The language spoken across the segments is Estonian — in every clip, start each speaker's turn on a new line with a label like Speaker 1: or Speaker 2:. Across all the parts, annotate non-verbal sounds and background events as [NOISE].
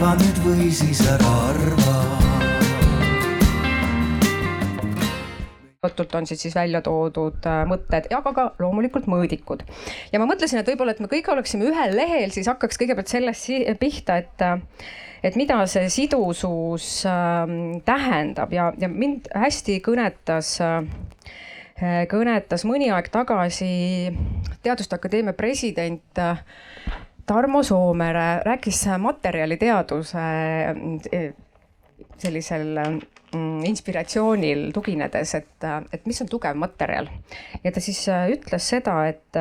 Speaker 1: arva nüüd või siis ära arva
Speaker 2: lõputult on siis, siis välja toodud äh, mõtted, aga ka loomulikult mõõdikud. ja ma mõtlesin, et võib-olla, et me kõik oleksime ühel lehel, siis hakkaks kõigepealt sellest pihta, et äh, et mida see sidusus äh, tähendab ja, ja mind hästi kõnetas äh, kõnetas mõni aeg tagasi Teaduste Akadeemia president äh, Tarmo Soomere, rääkis materjaliteaduse äh, sellisel Mm, inspiratsioonil tuginedes, et, et mis on tugev materjal. ja ta siis äh, ütles seda, et,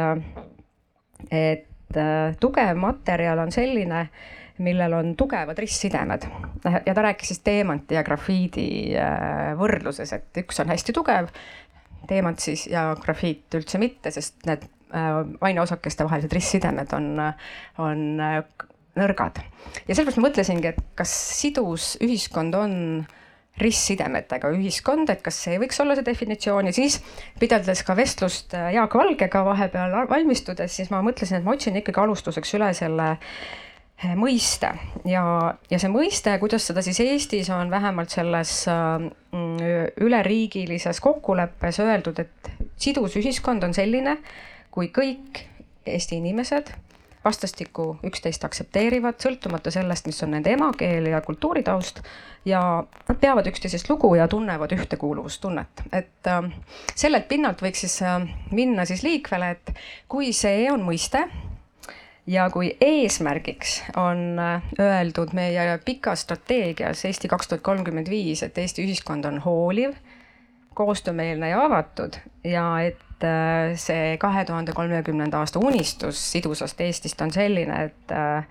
Speaker 2: et äh, tugev materjal on selline, millel on tugevad ristsidemed. ja ta rääkis siis teemanti ja grafiidi võrdluses, et üks on hästi tugev, teemant siis ja grafiit üldse mitte, sest need aineosakeste vahelised ristsidemed on, on nõrgad. ja sellepärast ma mõtlesingi, et kas sidus ühiskond on ristsidemetega ühiskond, et kas see võiks olla see definitsioon ja siis pidades ka vestlust äh, Jaak Valgega vahepeal valmistudes, siis ma mõtlesin, et ma otsin ikkagi alustuseks üle selle äh, mõiste ja, ja see mõiste, kuidas seda siis Eestis on vähemalt selles äh, üleriigilises kokkuleppes öeldud, et sidus ühiskond on selline, kui kõik Eesti inimesed vastastikku üksteist aktsepteerivad, sõltumata sellest, mis on nende emakeel ja kultuuritaust. ja nad peavad üksteisest lugu ja tunnevad ühtekuuluvustunnet, et äh, sellelt pinnalt võiks siis äh, minna siis liikvele, et kui see on mõiste ja kui eesmärgiks on äh, öeldud meie pikas strateegias Eesti kaks tuhat kolmkümmend viis, et Eesti ühiskond on hooliv, koostöömeelne ja avatud ja et et äh, see kahe tuhande kolmekümnenda aasta unistus sidusast Eestist on selline, et äh,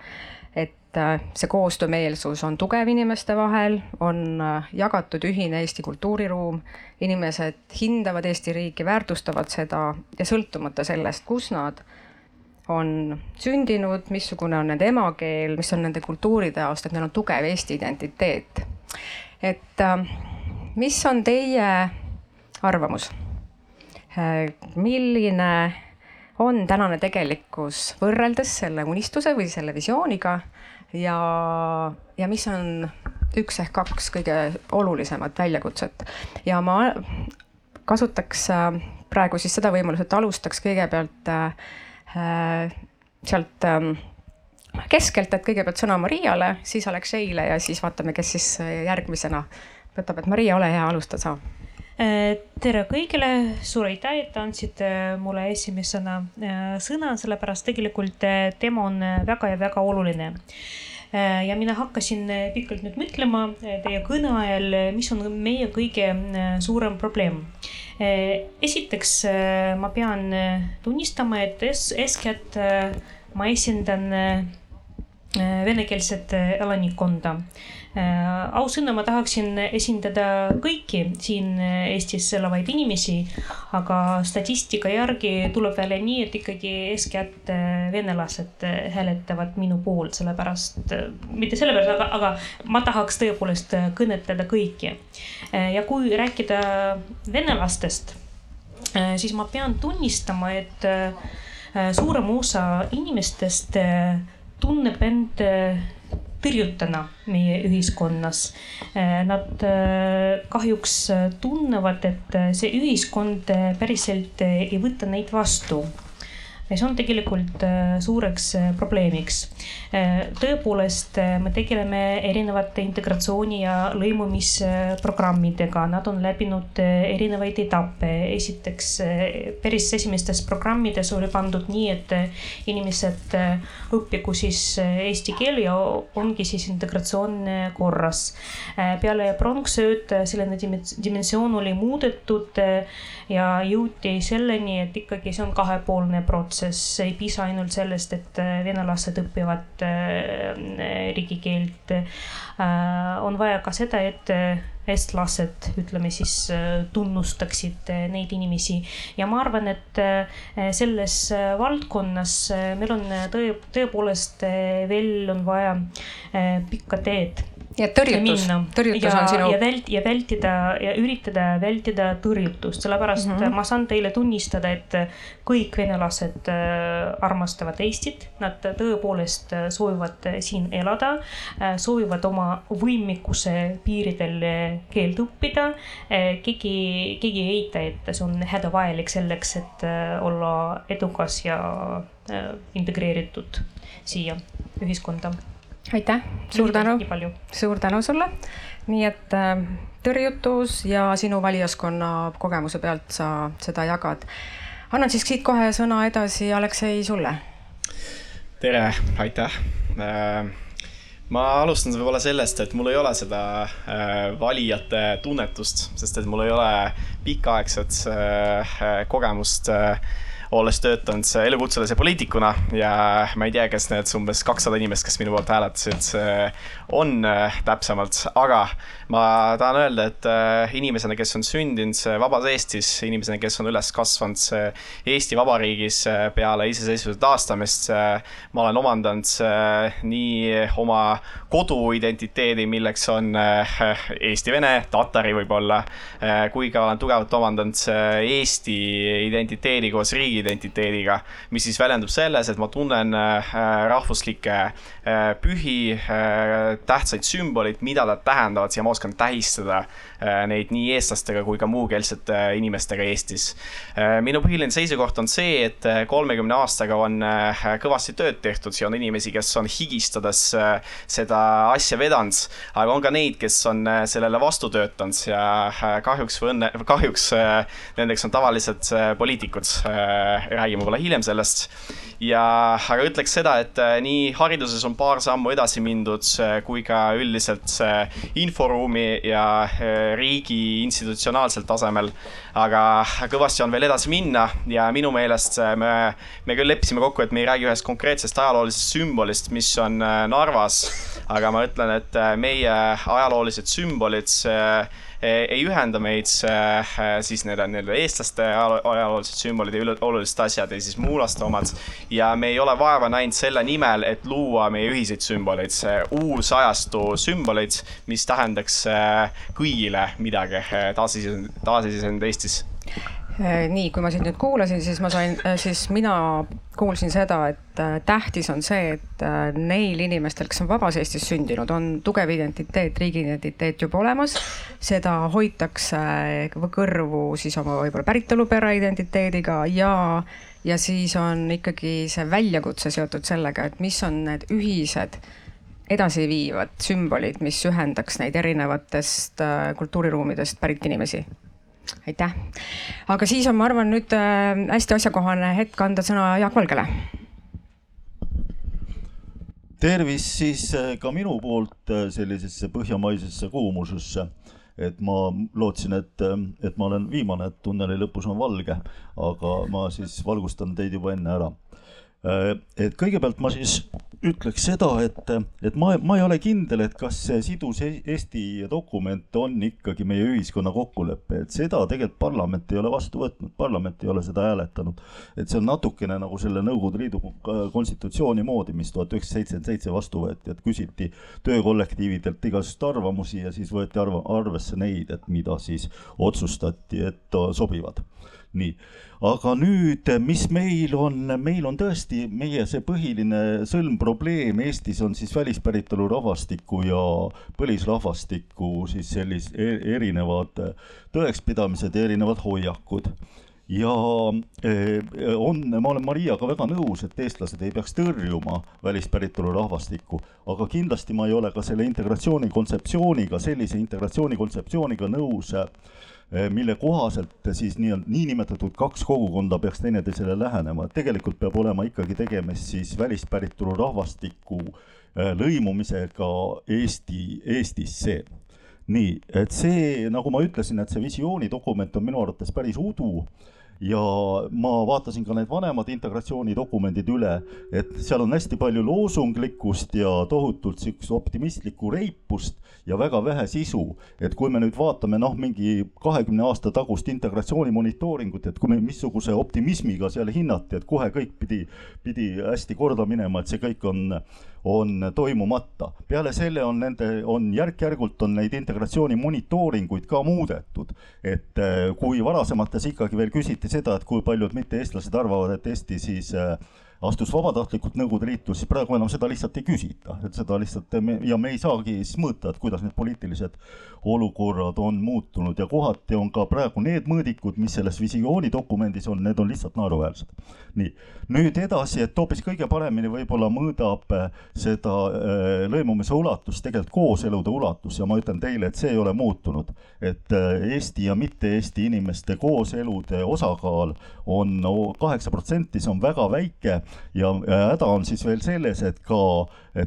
Speaker 2: et äh, see koostöömeelsus on tugev inimeste vahel, on jagatud ühine Eesti kultuuriruum, inimesed hindavad Eesti riiki, väärtustavad seda ja sõltumata sellest, kus nad on sündinud, missugune on nende emakeel, mis on nende kultuuritaust, et neil on tugev Eesti identiteet. et mis on teie arvamus? Äh, milline on tänane tegelikkus võrreldes selle unistuse või selle visiooniga? Ja, ja mis on üks ehk kaks kõige olulisemat väljakutset? Ja ma kasutaks äh, praegu siis seda võimalust, et alustaks kõigepealt äh, sealt ähm, keskelt, et kõigepealt sõna Mariale, siis Alekseile ja siis vaatame, kes siis järgmisena võtab, et Maria, ole hea, alusta sa
Speaker 3: tere kõigile, suur aitäh, et andsite mulle esimesena äh, sõna, sellepärast tegelikult äh, teema on äh, väga ja väga oluline. ja mina hakkasin pikalt nüüd mõtlema teie kõne ajal, mis on meie kõige suurem probleem. esiteks ma pean tunnistama, et es-, eeskätt ma esindan venekeelset elanikkonda Äh, ausõna, ma tahaksin esindada kõiki siin Eestis elavaid inimesi, aga statistika järgi tuleb välja nii, et ikkagi eeskätt äh, venelased äh, hääletavad minu poolt, sellepärast, mitte sellepärast, aga, aga ma tahaks tõepoolest kõnetada kõiki. ja kui rääkida venelastest, siis ma pean tunnistama, et suurem osa inimestest tunneb end tõrjutuna meie ühiskonnas. Äh, nad äh, kahjuks tunnevad, et see ühiskond päriselt ei võta neid vastu ja see on tegelikult äh, suureks äh, probleemiks. Äh, tõepoolest, me tegeleme erinevate integratsiooni ja lõimumisprogrammidega, nad on läbinud erinevaid etappe. esiteks päris esimestes programmides oli pandud nii, et inimesed õppigu siis eesti keeli ja ongi siis integratsioon korras. peale pronksööd selline dimensioon oli muudetud ja jõuti selleni, et ikkagi see on kahepoolne protsess, ei piisa ainult sellest, et äh, venelased õpivad äh, riigikeelt. Äh, on vaja ka seda, et eestlased, ütleme siis, tunnustaksid neid inimesi ja ma arvan, et selles valdkonnas meil on tõe, tõepoolest veel on vaja pikka teed
Speaker 2: ja tõrjutus, tõrjutus
Speaker 3: ja,
Speaker 2: on sinu.
Speaker 3: ja vält- ja vältida ja üritada vältida tõrjutust, sellepärast mm -hmm. ma saan teile tunnistada, et kõik venelased äh, armastavad Eestit, nad tõepoolest äh, soovivad siin elada, äh, soovivad oma võimekuse piiridel keelt õppida. keegi, keegi ei eita, et see on hädavajalik selleks, et olla edukas ja integreeritud siia ühiskonda
Speaker 2: aitäh, suur tänu, suur tänu sulle. nii et äh, tõrjutus ja sinu valijaskonna kogemuse pealt sa seda jagad. annan siis siit kohe sõna edasi, Aleksei, sulle.
Speaker 4: tere, aitäh äh, ma alustan võib-olla sellest, et mul ei ole seda äh, valijate tunnetust, sest et mul ei ole pikaaegset äh, kogemust äh, olles töötanud elukutselise poliitikuna ja ma ei tea, kes need umbes kakssada inimest, kes minu poolt hääletasid, on äh, täpsemalt, aga ma tahan öelda, et äh, inimesena, kes on sündinud vabas Eestis, inimesena, kes on üles kasvanud Eesti Vabariigis äh, peale iseseisvuse taastamist, ma olen omandanud nii oma koduidentiteedi, milleks on eesti-vene, tatari võib-olla, kui ka olen tugevalt omandanud Eesti identiteedi koos riigi identiteediga, mis siis väljendub selles, et ma tunnen äh, rahvuslikke äh, pühi, äh, tähtsaid sümboleid, mida nad tähendavad ja ma oskan tähistada neid nii eestlastega kui ka muukeelsete inimestega Eestis. minu põhiline seisukoht on see, et kolmekümne aastaga on kõvasti tööd tehtud ja on inimesi, kes on higistades seda asja vedanud, aga on ka neid, kes on sellele vastu töötanud ja kahjuks või õnne, kahjuks nendeks on tavalised poliitikud räägime võib-olla hiljem sellest. ja, aga ütleks seda, et äh, nii hariduses on paar sammu edasi mindud, äh, kui ka üldiselt äh, inforuumi ja riigi institutsionaalsel tasemel. aga kõvasti on veel edasi minna ja minu meelest me, me küll leppisime kokku, et me ei räägi ühest konkreetsest ajaloolisest sümbolist, mis on Narvas, aga ma ütlen, et meie ajaloolised sümbolid ei ühenda meid siis need on nii-öelda eestlaste ajaloolised sümbolid ja olulised asjad ja siis muulaste omad. ja me ei ole vaeva näinud selle nimel, et luua meie ühiseid sümboleid, uus ajastu sümboleid, mis tähendaks kõigile midagi taasiseseisvunud Eestis
Speaker 2: nii, kui ma sind nüüd kuulasin, siis ma sain, äh, siis mina kuulsin seda, et äh, tähtis on see, et neil inimestel, kes on vabas Eestis sündinud, on tugev identiteet, riigi identiteet juba olemas. seda hoitakse kõrvu siis oma võib-olla päritolupere identiteediga ja, ja siis on ikkagi see väljakutse seotud sellega, et mis on need ühised edasiviivad sümbolid, mis ühendaks neid erinevatest kultuuriruumidest pärit inimesi aitäh. aga siis on, ma arvan, nüüd äh, hästi asjakohane hetk anda sõna Jaak Valgele.
Speaker 5: tervist siis äh, ka minu poolt äh, sellisesse põhjamaisesse kuumususse et ma lootsin, et, et ma olen viimane, et tunneli lõpus on valge, aga ma siis valgustan teid juba enne ära et kõigepealt ma siis ütleks seda, et, et ma, ma ei ole kindel, et kas see sidus e-, Eesti dokument on ikkagi meie ühiskonna kokkulepe, et seda tegelikult parlament ei ole vastu võtnud, parlament ei ole seda hääletanud. et see on natukene nagu selle Nõukogude Liidu konstitutsiooni moodi, mis tuhat üheksasada seitsekümmend seitse vastu võeti, et küsiti töökollektiividelt igasuguseid arvamusi ja siis võeti arva, arvesse neid, et mida siis otsustati, et sobivad nii, aga nüüd, mis meil on, meil on tõesti meie see põhiline sõlmprobleem Eestis on siis välispäritolu rahvastiku ja põlisrahvastiku siis sellised erinevad tõekspidamised ja erinevad hoiakud. Ja eh, on, ma olen Mariaga väga nõus, et eestlased ei peaks tõrjuma välispäritolu rahvastikku, aga kindlasti ma ei ole ka selle integratsiooni kontseptsiooniga, sellise integratsiooni kontseptsiooniga nõus mille kohaselt siis nii, niinimetatud kaks kogukonda peaks teineteisele lähenema, et tegelikult peab olema ikkagi tegemist siis välispäritolu rahvastiku eh, lõimumisega Eesti, Eestisse. nii, et see, nagu ma ütlesin, et see visioonidokument on minu arvates päris udu ja ma vaatasin ka need vanemad integratsioonidokumendid üle, et seal on hästi palju loosunglikkust ja tohutult sihukest optimistlikku reipust ja väga vähe sisu. et kui me nüüd vaatame noh, mingi kahekümne aasta tagust integratsiooni monitooringut, et kui me missuguse optimismiga seal hinnati, et kohe kõik pidi, pidi hästi korda minema, et see kõik on, on toimumata. peale selle on nende, on järk-järgult on neid integratsiooni monitooringuid ka muudetud. et äh, kui varasemates ikkagi veel küsiti seda, et kui paljud mitte-eestlased arvavad, et Eesti siis äh, astus vabatahtlikult Nõukogude Liitu, siis praegu enam seda lihtsalt ei küsita, et seda lihtsalt me, ja me ei saagi siis mõõta, et kuidas need poliitilised olukorrad on muutunud. Ja kohati on ka praegu need mõõdikud, mis selles visioonidokumendis on, need on lihtsalt naeruväärsed. nii, nüüd edasi, et hoopis kõige paremini võib-olla mõõdab äh, seda äh, lõimumise ulatust tegelikult kooselude ulatus. Ja ma ütlen teile, et see ei ole muutunud, et äh, Eesti ja mitte-Eesti inimeste kooselude osakaal on kaheksa protsenti, see on väga väike ja häda on siis veel selles, et ka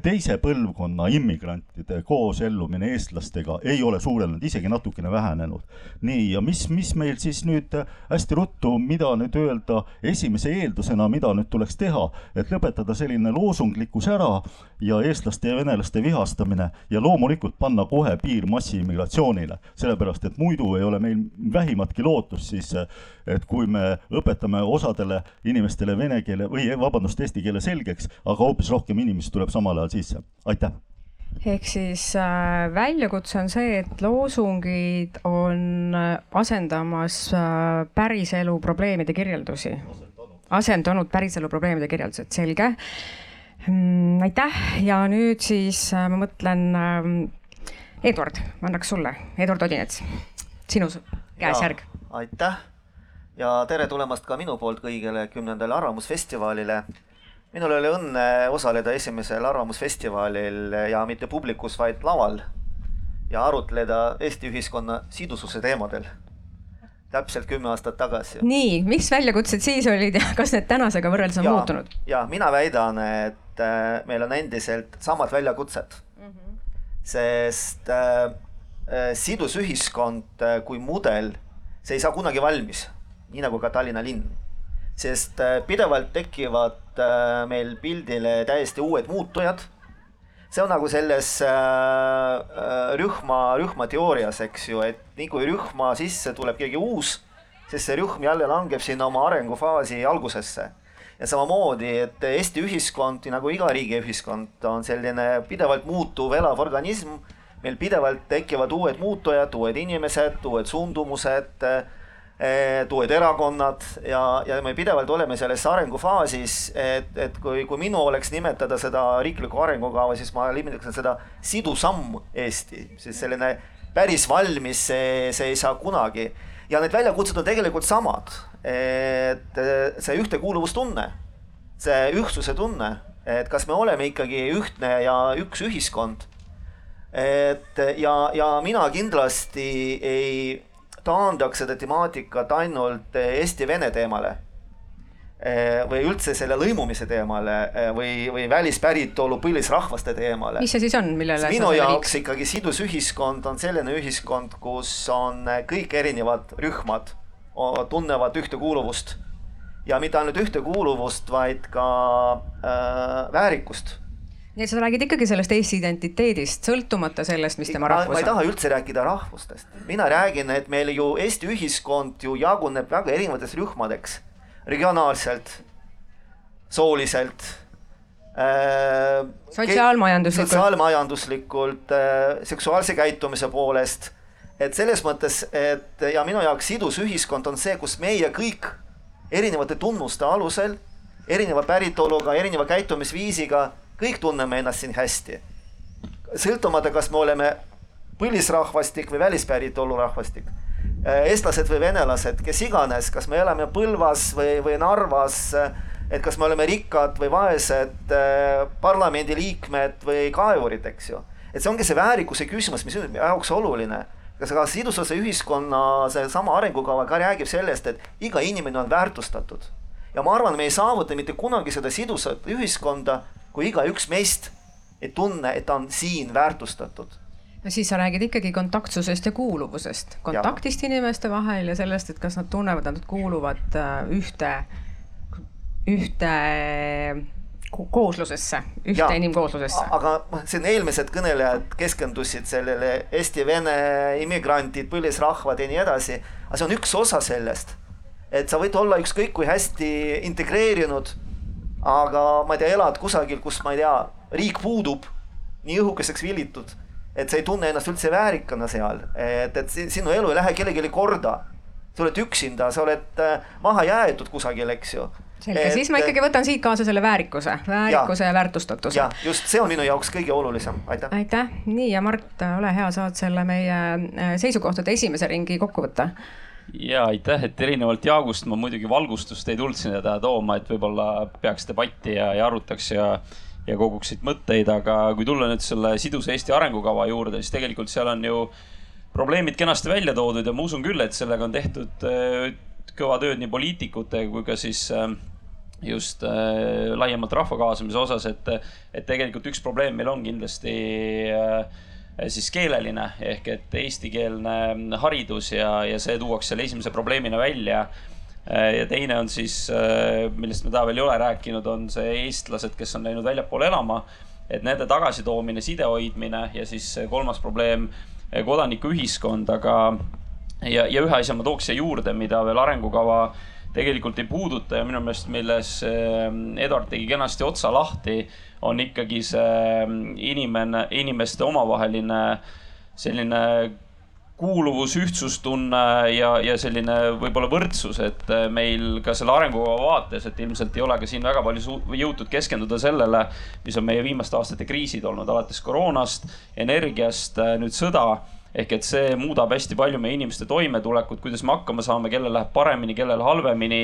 Speaker 5: teise põlvkonna immigrantide koosellumine eestlastega ei ole suurenenud, isegi natukene vähenenud. nii, ja mis, mis meil siis nüüd hästi ruttu, mida nüüd öelda esimese eeldusena, mida nüüd tuleks teha, et lõpetada selline loosunglikkus ära ja eestlaste ja venelaste vihastamine ja loomulikult panna kohe piir massiimmigratsioonile, sellepärast et muidu ei ole meil vähimatki lootust siis, et kui me õpetame osadele inimestele vene keele või vabandust, eesti keele selgeks, aga hoopis rohkem inimesi tuleb samal ajal sisse, aitäh!
Speaker 2: Ehk siis äh, väljakutse on see, et loosungid on äh, asendamas äh, päriselu probleemide kirjeldusi. asendanud päriselu probleemide kirjeldused, selge. Aitäh! Ja nüüd siis äh, ma mõtlen äh,, Eduard, ma annaks sulle, Eduard Odinets, sinu käesjärg.
Speaker 6: aitäh! Ja tere tulemast ka minu poolt kõigile kümnendale Arvamusfestivalile. Minul oli õnne osaleda esimesel Arvamusfestivalil ja mitte publikus, vaid laval ja arutleda Eesti ühiskonna sidususe teemadel. Täpselt kümme aastat tagasi.
Speaker 2: nii, mis väljakutsed siis olid ja kas need tänasega võrreldes on ja, muutunud?
Speaker 6: ja mina väidan, et äh, meil on endiselt samad väljakutsed mm. -hmm. sest äh, äh, sidus ühiskond äh, kui mudel, see ei saa kunagi valmis, nii nagu ka Tallinna linn sest pidevalt tekivad äh, meil pildile täiesti uued muutujad. See on nagu selles äh, rühma, rühmateoorias, eks ju, et nii kui rühma sisse tuleb keegi uus, siis see rühm jälle langeb sinna oma arengufaasi algusesse. ja samamoodi, et Eesti ühiskond, nagu iga riigi ühiskond, on selline pidevalt muutuv elav organism. meil pidevalt tekivad uued muutujad, uued inimesed, uued suundumused uued erakonnad ja, ja me pidevalt oleme selles arengufaasis, et, et kui, kui minu oleks nimetada seda riiklikku arengukava, siis ma nimetaksin seda sidusamm Eesti, siis selline päris valmis see, see ei saa kunagi. ja need väljakutsed on tegelikult samad, et see ühtekuuluvustunne, see ühtsuse tunne, et kas me oleme ikkagi ühtne ja üks ühiskond. et ja, ja mina kindlasti ei taandaks seda temaatikat ainult eh, Eesti-Vene teemale eh, või üldse selle lõimumise teemale eh, või, või välispäritolu põlisrahvaste teemale.
Speaker 2: mis see siis on, millele
Speaker 6: minu jaoks viid? ikkagi sidus ühiskond on selline ühiskond, kus on kõik erinevad rühmad tunnevad ühtekuuluvust ja mitte ainult ühtekuuluvust, vaid ka äh, väärikust
Speaker 2: nii et sa räägid ikkagi sellest Eesti identiteedist, sõltumata sellest, mis tema rahvus
Speaker 6: on? ma ei taha üldse rääkida rahvustest, mina räägin, et meil ju Eesti ühiskond ju jaguneb väga erinevateks rühmadeks, regionaalselt, sooliselt
Speaker 2: äh,. sotsiaalmajanduslikult.
Speaker 6: sotsiaalmajanduslikult äh,, seksuaalse käitumise poolest. et selles mõttes, et ja minu jaoks sidus ühiskond on see, kus meie kõik erinevate tunnuste alusel, erineva päritoluga, erineva käitumisviisiga kõik tunneme ennast siin hästi. sõltumata, kas me oleme põlisrahvastik või välispäritolu rahvastik, äh, eestlased või venelased, kes iganes, kas me elame Põlvas või, või Narvas, et kas me oleme rikkad või vaesed, äh, parlamendiliikmed või kaevurid, eks ju. et see ongi see väärikuse küsimus, mis on jaoks oluline kas aga sidususe ühiskonna seesama arengukava ka räägib sellest, et iga inimene on väärtustatud. ja ma arvan, me ei saavuta mitte kunagi seda sidusat ühiskonda, kui igaüks meist ei tunne, et ta on siin väärtustatud
Speaker 2: no siis sa räägid ikkagi kontaktsusest ja kuuluvusest, kontaktist ja. inimeste vahel ja sellest, et kas nad tunnevad, et nad kuuluvad äh, ühte, ühte kooslusesse, ühte ja, inimkooslusesse.
Speaker 6: aga siin eelmised kõnelejad keskendusid sellele eesti-vene immigrantid, põlisrahvad ja nii edasi, aga see on üks osa sellest. et sa võid olla ükskõik kui hästi integreerinud aga ma ei tea, elad kusagil, kus ma ei tea, riik puudub, nii õhukeseks villitud, et sa ei tunne ennast üldse väärikana seal, et, et sinu elu ei lähe kellelegi korda. sa oled üksinda, sa oled äh, maha jäetud kusagil, eks ju
Speaker 2: selge, siis ma ikkagi võtan siit kaasa selle väärikuse, väärikuse ja, ja väärtustatuse.
Speaker 6: jah, just see on minu jaoks kõige olulisem, aitäh.
Speaker 2: aitäh, nii ja Mart, ole hea, saad selle meie äh, seisukohtade esimese ringi kokku võtta
Speaker 7: ja aitäh, et erinevalt Jaagust ma muidugi valgustust ei tulnud sinna tooma, et võib-olla peaks debatti ja, ja arutaks ja, ja koguks siit mõtteid, aga kui tulla nüüd selle sidusa Eesti arengukava juurde, siis tegelikult seal on ju probleemid kenasti välja toodud ja ma usun küll, et sellega on tehtud äh, kõva tööd nii poliitikute kui ka siis äh, just äh, laiemalt rahva kaasamise osas, et, et tegelikult üks probleem meil on kindlasti siis keeleline ehk et eestikeelne haridus ja, ja see tuuakse selle esimese probleemina välja. Äh, ja teine on siis, äh, millest me täna veel ei ole rääkinud, on see eestlased, kes on läinud väljapoole elama, et nende tagasitoomine, side hoidmine ja siis kolmas probleem, kodanikuühiskond, aga ja, ja ühe asja ma tooks siia juurde, mida veel arengukava tegelikult ei puuduta ja minu meelest, milles ähm, Eduard tegi kenasti otsa lahti, on ikkagi see ähm, inimene, inimeste omavaheline selline kuuluvus, ühtsustunne ja, ja selline võib-olla võrdsus, et äh, meil ka selle arengukava vaates, et ilmselt ei ole ka siin väga palju jõutud keskenduda sellele, mis on meie viimaste aastate kriisid olnud, alates koroonast, energiast, äh, nüüd sõda ehk et see muudab hästi palju meie inimeste toimetulekut, kuidas me hakkama saame, kellel läheb paremini, kellel halvemini.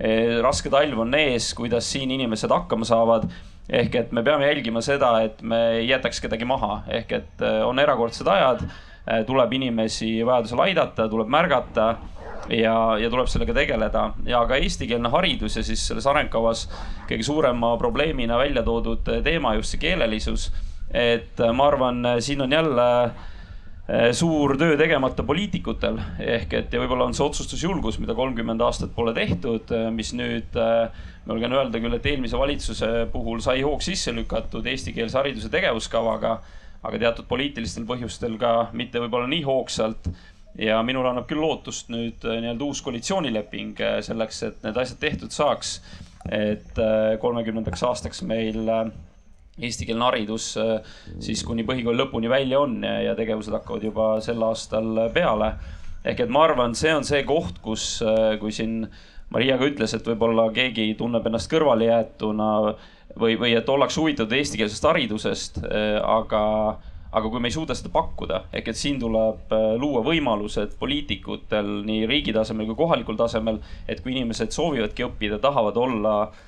Speaker 7: Eh, raske talv on ees, kuidas siin inimesed hakkama saavad. ehk et me peame jälgima seda, et me ei jätaks kedagi maha, ehk et eh, on erakordsed ajad, eh, tuleb inimesi vajadusel aidata, tuleb märgata ja, ja tuleb sellega tegeleda ja ka eestikeelne haridus ja siis selles arengkavas kõige suurema probleemina välja toodud teema just see keelelisus. et ma arvan, siin on jälle suur töö tegemata poliitikutel ehk et ja võib-olla on see otsustusjulgus, mida kolmkümmend aastat pole tehtud, eh, mis nüüd eh, ma julgen öelda küll, et eelmise valitsuse puhul sai hoog sisse lükatud eestikeelse hariduse tegevuskavaga, aga teatud poliitilistel põhjustel ka mitte võib-olla nii hoogsalt. ja minul annab küll lootust nüüd nii-öelda uus koalitsioonileping selleks, et need asjad tehtud saaks. et kolmekümnendaks aastaks meil eestikeelne haridus äh, siis kuni põhikooli lõpuni välja on ja, ja tegevused hakkavad juba sel aastal peale. ehk et ma arvan, see on see koht, kus, äh, kui siin Maria ka ütles, et võib-olla keegi tunneb ennast kõrvalejäetuna või, või et ollakse huvitatud eestikeelsest haridusest, äh, aga aga kui me ei suuda seda pakkuda, ehk et siin tuleb luua võimalused poliitikutel nii riigi tasemel kui kohalikul tasemel, et kui inimesed soovivadki õppida, tahavad olla äh,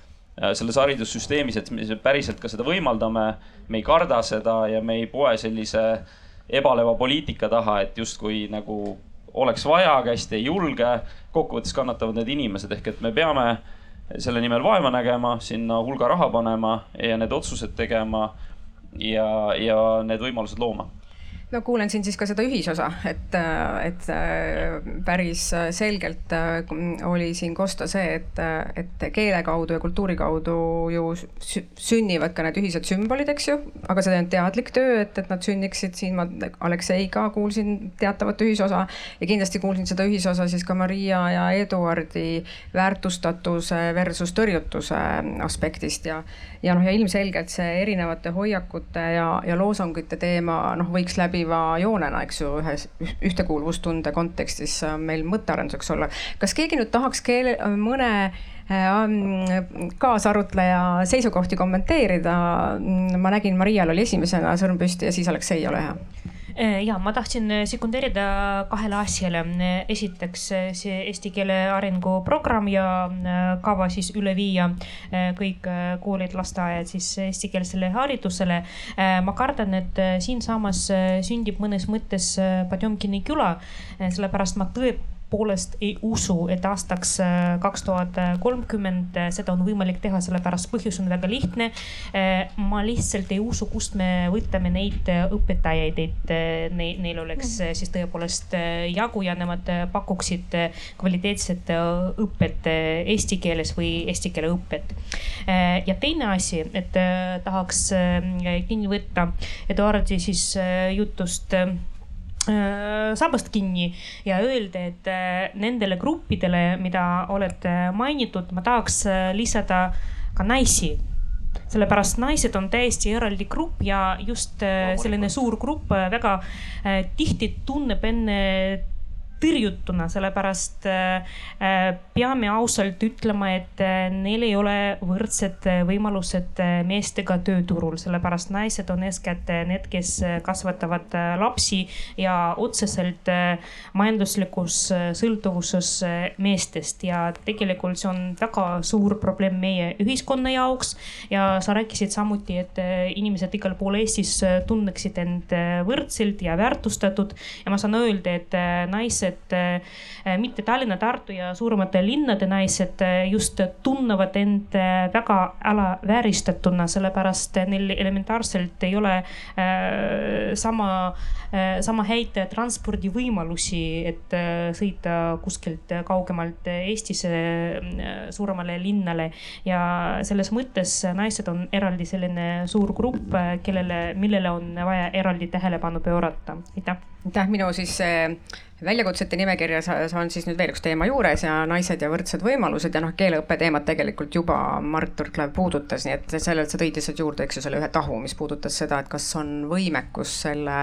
Speaker 7: selles haridussüsteemis, et me päriselt ka seda võimaldame. me ei karda seda ja me ei poe sellise ebaleva poliitika taha, et justkui nagu oleks vaja, aga hästi ei julge. kokkuvõttes kannatavad need inimesed ehk et me peame selle nimel vaeva nägema, sinna hulga raha panema ja need otsused tegema ja, ja need võimalused looma
Speaker 2: no kuulen siin siis ka seda ühisosa, et, et päris selgelt oli siin kosta see, et, et keele kaudu ja kultuuri kaudu ju sünnivad ka need ühised sümbolid, eks ju, aga see on teadlik töö, et, et nad sünniksid siin, ma Alekseiga kuulsin teatavat ühisosa ja kindlasti kuulsin seda ühisosa siis ka Maria ja Eduardi väärtustatuse versus tõrjutuse aspektist. Ja ja noh, ja ilmselgelt see erinevate hoiakute ja, ja loosungite teema noh, võiks läbiva joonena, eks ju, ühes ühtekuuluvustunde kontekstis äh, meil mõttearenduseks olla. kas keegi nüüd tahaks keele, mõne äh, kaasarutleja seisukohti kommenteerida? ma nägin, Marial oli esimesena sõrm püsti ja siis Aleksei, ole hea
Speaker 3: ja ma tahtsin äh, sekundeerida kahele asjale. esiteks see eesti keele arenguprogramm ja äh, kava siis üle viia kõik koolid, lasteaiad siis eestikeelsele haridusele. ma kardan, et siinsamas sündib mõnes mõttes Potjomkini küla, sellepärast ma tõepoolest tõepoolest ei usu, et aastaks äh, kaks tuhat kolmkümmend äh, seda on võimalik teha, sellepärast põhjus on väga lihtne. Äh, ma lihtsalt ei usu, kust me võtame neid õpetajaid, et neil, oleks mm. siis tõepoolest jagu ja nemad pakuksid kvaliteetset õpet eesti keeles või eesti keele õpet. ja teine asi, et tahaks kinni võtta Eduardi siis jutust sabast kinni ja öelda, et äh, nendele gruppidele, mida olete mainitud, ma tahaks äh, lisada ka naisi. Sellepärast naised on täiesti eraldi grupp ja just selline suur grupp väga tihti tunneb enne tõrjutuna, sellepärast peame ausalt ütlema, et neil ei ole võrdsed võimalused meestega tööturul, sellepärast naised on eeskätt need, kes kasvatavad lapsi ja otseselt majanduslikus sõltuvuses meestest ja tegelikult see on väga suur probleem meie ühiskonna jaoks. ja sa rääkisid samuti, et inimesed igal pool Eestis tunneksid end võrdselt ja väärtustatud ja ma saan öelda, et naised naised, äh, mitte Tallinna, Tartu ja suuremate linnade naised äh, just tunnevad end äh, väga alavääristatuna, sellepärast neil elementaarselt ei ole sama, sama häid transpordivõimalusi, et sõita kuskilt kaugemalt Eestisse suuremale linnale. ja selles mõttes naised on eraldi selline suur grupp, kellele, millele on vaja eraldi tähelepanu pöörata, aitäh.
Speaker 2: aitäh, minu siis väljakutsete nimekirjas on siis nüüd veel üks teema juures ja naised ja võrdsed võimalused ja noh, keeleõppe teemat tegelikult juba Mart Võrklaev puudutas, nii et sellelt sa tõid lihtsalt juurde, eks ju, selle ühe tahu, mis puudutas seda, et kas on võimekus selle,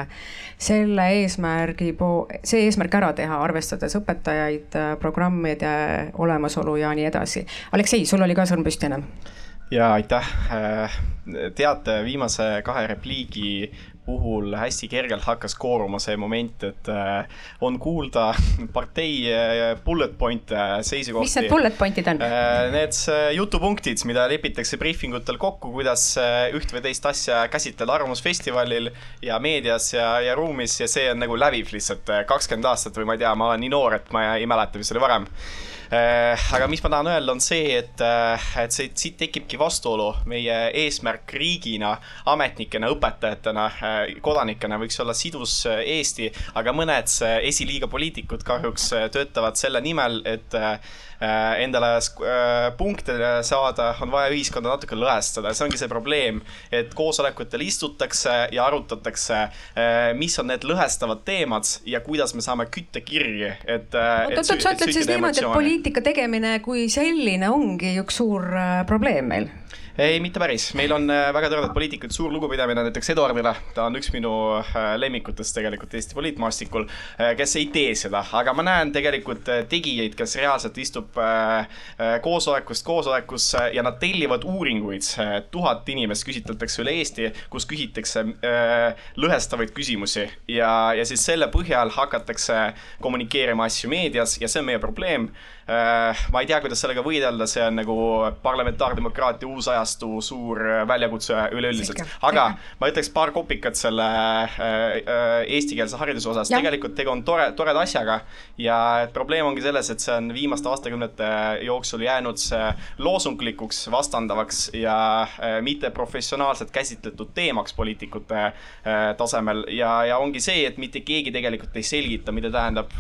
Speaker 2: selle eesmärgi po-, see eesmärk ära teha, arvestades õpetajaid, programmide olemasolu ja nii edasi. Aleksei, sul oli ka sõrm püsti ennem
Speaker 4: ja aitäh. teate, viimase kahe repliigi puhul hästi kergelt hakkas kooruma see moment, et äh, on kuulda [LAUGHS] partei äh, bullet point'e, seisukohti.
Speaker 2: mis need bullet point'id on?
Speaker 4: Äh, need jutupunktid, mida lepitakse briifingutel kokku, kuidas üht või teist asja käsitleda Arvamusfestivalil ja meedias ja, ja ruumis ja see on nagu läviv lihtsalt kakskümmend aastat või ma ei tea, ma olen nii noor, et ma ei, mäleta, mis oli varem aga mis ma tahan öelda, on see, et, äh, et see, siit tekibki vastuolu meie eesmärk riigina, ametnikena, õpetajatena, äh, kodanikena võiks olla sidus Eesti, aga mõned esiliiga poliitikud kahjuks töötavad selle nimel, et endale punkte saada, on vaja ühiskonda natuke lõhestada, see ongi see probleem, et koosolekutel istutakse ja arutatakse, mis on need lõhestavad teemad ja kuidas me saame kütta kirgi, et.
Speaker 2: oot, oot, sa ütled siis niimoodi, et poliitik poliitika tegemine kui selline ongi üks suur äh, probleem meil
Speaker 4: ei, mitte päris, meil on äh, väga toredad poliitikud, suur lugupidamine näiteks Eduardile, ta on üks minu äh, lemmikutest tegelikult Eesti poliitmaastikul, äh, kes ei tee seda, aga ma näen tegelikult tegijaid, kes reaalselt istub koosolekust koosolekusse ja nad tellivad uuringuid. tuhat inimest küsitletakse üle Eesti, kus küsitakse lõhestavaid küsimusi. Ja, ja siis selle põhjal hakatakse kommunikeerima asju meedias ja see on meie probleem. Ma ei tea, kuidas sellega võidelda, see on nagu parlamentaardemokraatia uus ajastu ajastu suur äh, väljakutse üleüldiselt. aga ma ütleks paar kopikat selle äh, äh, eestikeelse hariduse osas, tegelikult tegu on tore, toreda asjaga ja probleem ongi selles, et see on viimaste aastakümnete jooksul jäänud loosunglikuks, vastandavaks ja mitte professionaalselt käsitletud teemaks poliitikute tasemel. Ja, ja ongi see, et mitte keegi tegelikult ei selgita, mida tähendab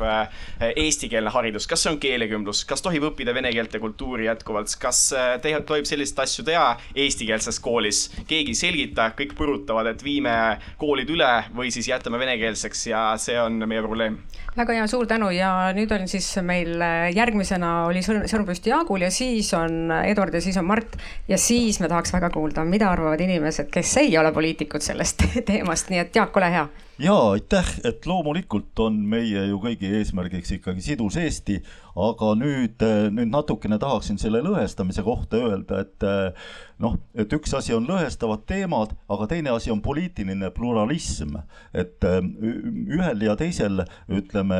Speaker 4: eestikeelne haridus, kas see on keelekümblus, kas tohib õppida vene keelt ja kultuuri jätkuvalt, kas tohib selliseid asju teha eestikeelses koolis. keegi ei selgita, kõik põrutavad, et viime koolid üle või siis jätame venekeelseks ja see on meie probleem.
Speaker 2: väga hea, suur tänu ja nüüd on siis meil äh, järgmisena oli sõrm, sõrm püsti Jaagul ja siis on Eduard ja siis on Mart. ja siis me tahaks väga kuulda, mida arvavad inimesed, kes ei ole poliitikud sellest [LAUGHS] teemast, nii et Jaak, ole hea
Speaker 5: ja aitäh, et loomulikult on meie ju kõigi eesmärgiks ikkagi sidus Eesti, aga nüüd, nüüd natukene tahaksin selle lõhestamise kohta öelda, et noh, et üks asi on lõhestavad teemad, aga teine asi on poliitiline pluralism. et ühel ja teisel, ütleme,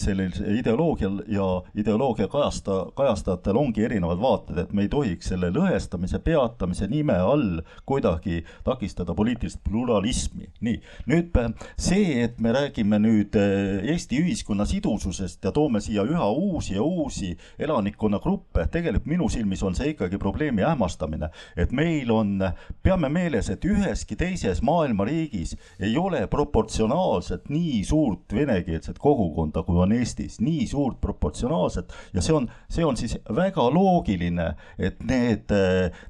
Speaker 5: sellisel ideoloogial ja ideoloogia kajasta, kajastajatel ongi erinevad vaated, et me ei tohiks selle lõhestamise peatamise nime all kuidagi takistada poliitilist pluralismi. nii, nüüd see, et me räägime nüüd Eesti ühiskonna sidususest ja toome siia üha uusi ja uusi elanikkonnagruppe, tegelikult minu silmis on see ikkagi probleemi ähmastamine et meil on, peame meeles, et üheski teises maailma riigis ei ole proportsionaalselt nii suurt venekeelset kogukonda, kui on Eestis, nii suurt proportsionaalselt ja see on, see on siis väga loogiline, et need,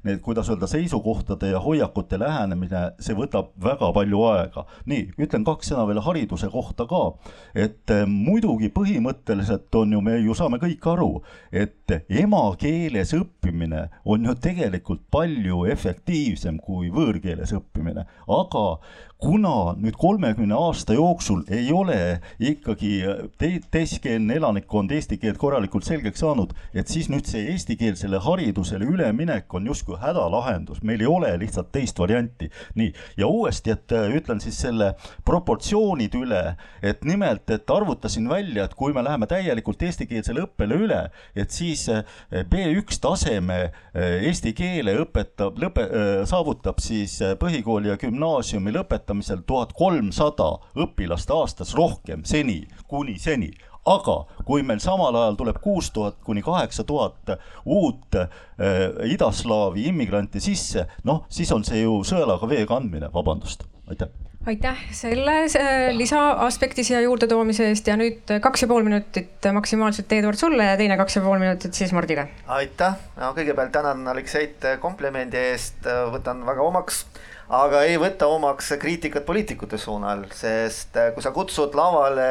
Speaker 5: need, kuidas öelda, seisukohtade ja hoiakute lähenemine, see võtab väga palju aega. nii, ütlen kaks sõna veel hariduse kohta ka, et eh, muidugi põhimõtteliselt on ju, me ju saame kõik aru, et emakeeles õppimine on ju tegelikult palju efektiivsem kui võõrkeeles õppimine, aga kuna nüüd kolmekümne aasta jooksul ei ole ikkagi te teiskeelne elanikkond eesti keelt korralikult selgeks saanud, et siis nüüd see eestikeelsele haridusele üleminek on justkui hädalahendus, meil ei ole lihtsalt teist varianti. nii, ja uuesti, et äh, ütlen siis selle proportsioonid üle, et nimelt, et arvutasin välja, et kui me läheme täielikult eestikeelsele õppele üle, et siis äh, B1 taseme äh, eesti keele õpetab, lõpe, saavutab siis põhikooli ja gümnaasiumi lõpetamisel lõpetamisel tuhat kolmsada õpilast aastas rohkem seni, kuni seni. Aga kui meil samal ajal tuleb kuus tuhat kuni kaheksa tuhat uut äh, idaslaavi immigranti sisse, noh, siis on see ju sõelaga vee kandmine, vabandust, aitäh.
Speaker 2: Aitäh selle lisaaspekti siia juurde toomise eest. Ja nüüd kaks ja pool minutit maksimaalselt Eduard sulle ja teine kaks ja pool minutit siis Mardile.
Speaker 6: aitäh, kõigepealt tänan Alekseit komplimendi eest, võtan väga omaks aga ei võta omaks kriitikat poliitikute suunal, sest äh, kui sa kutsud lavale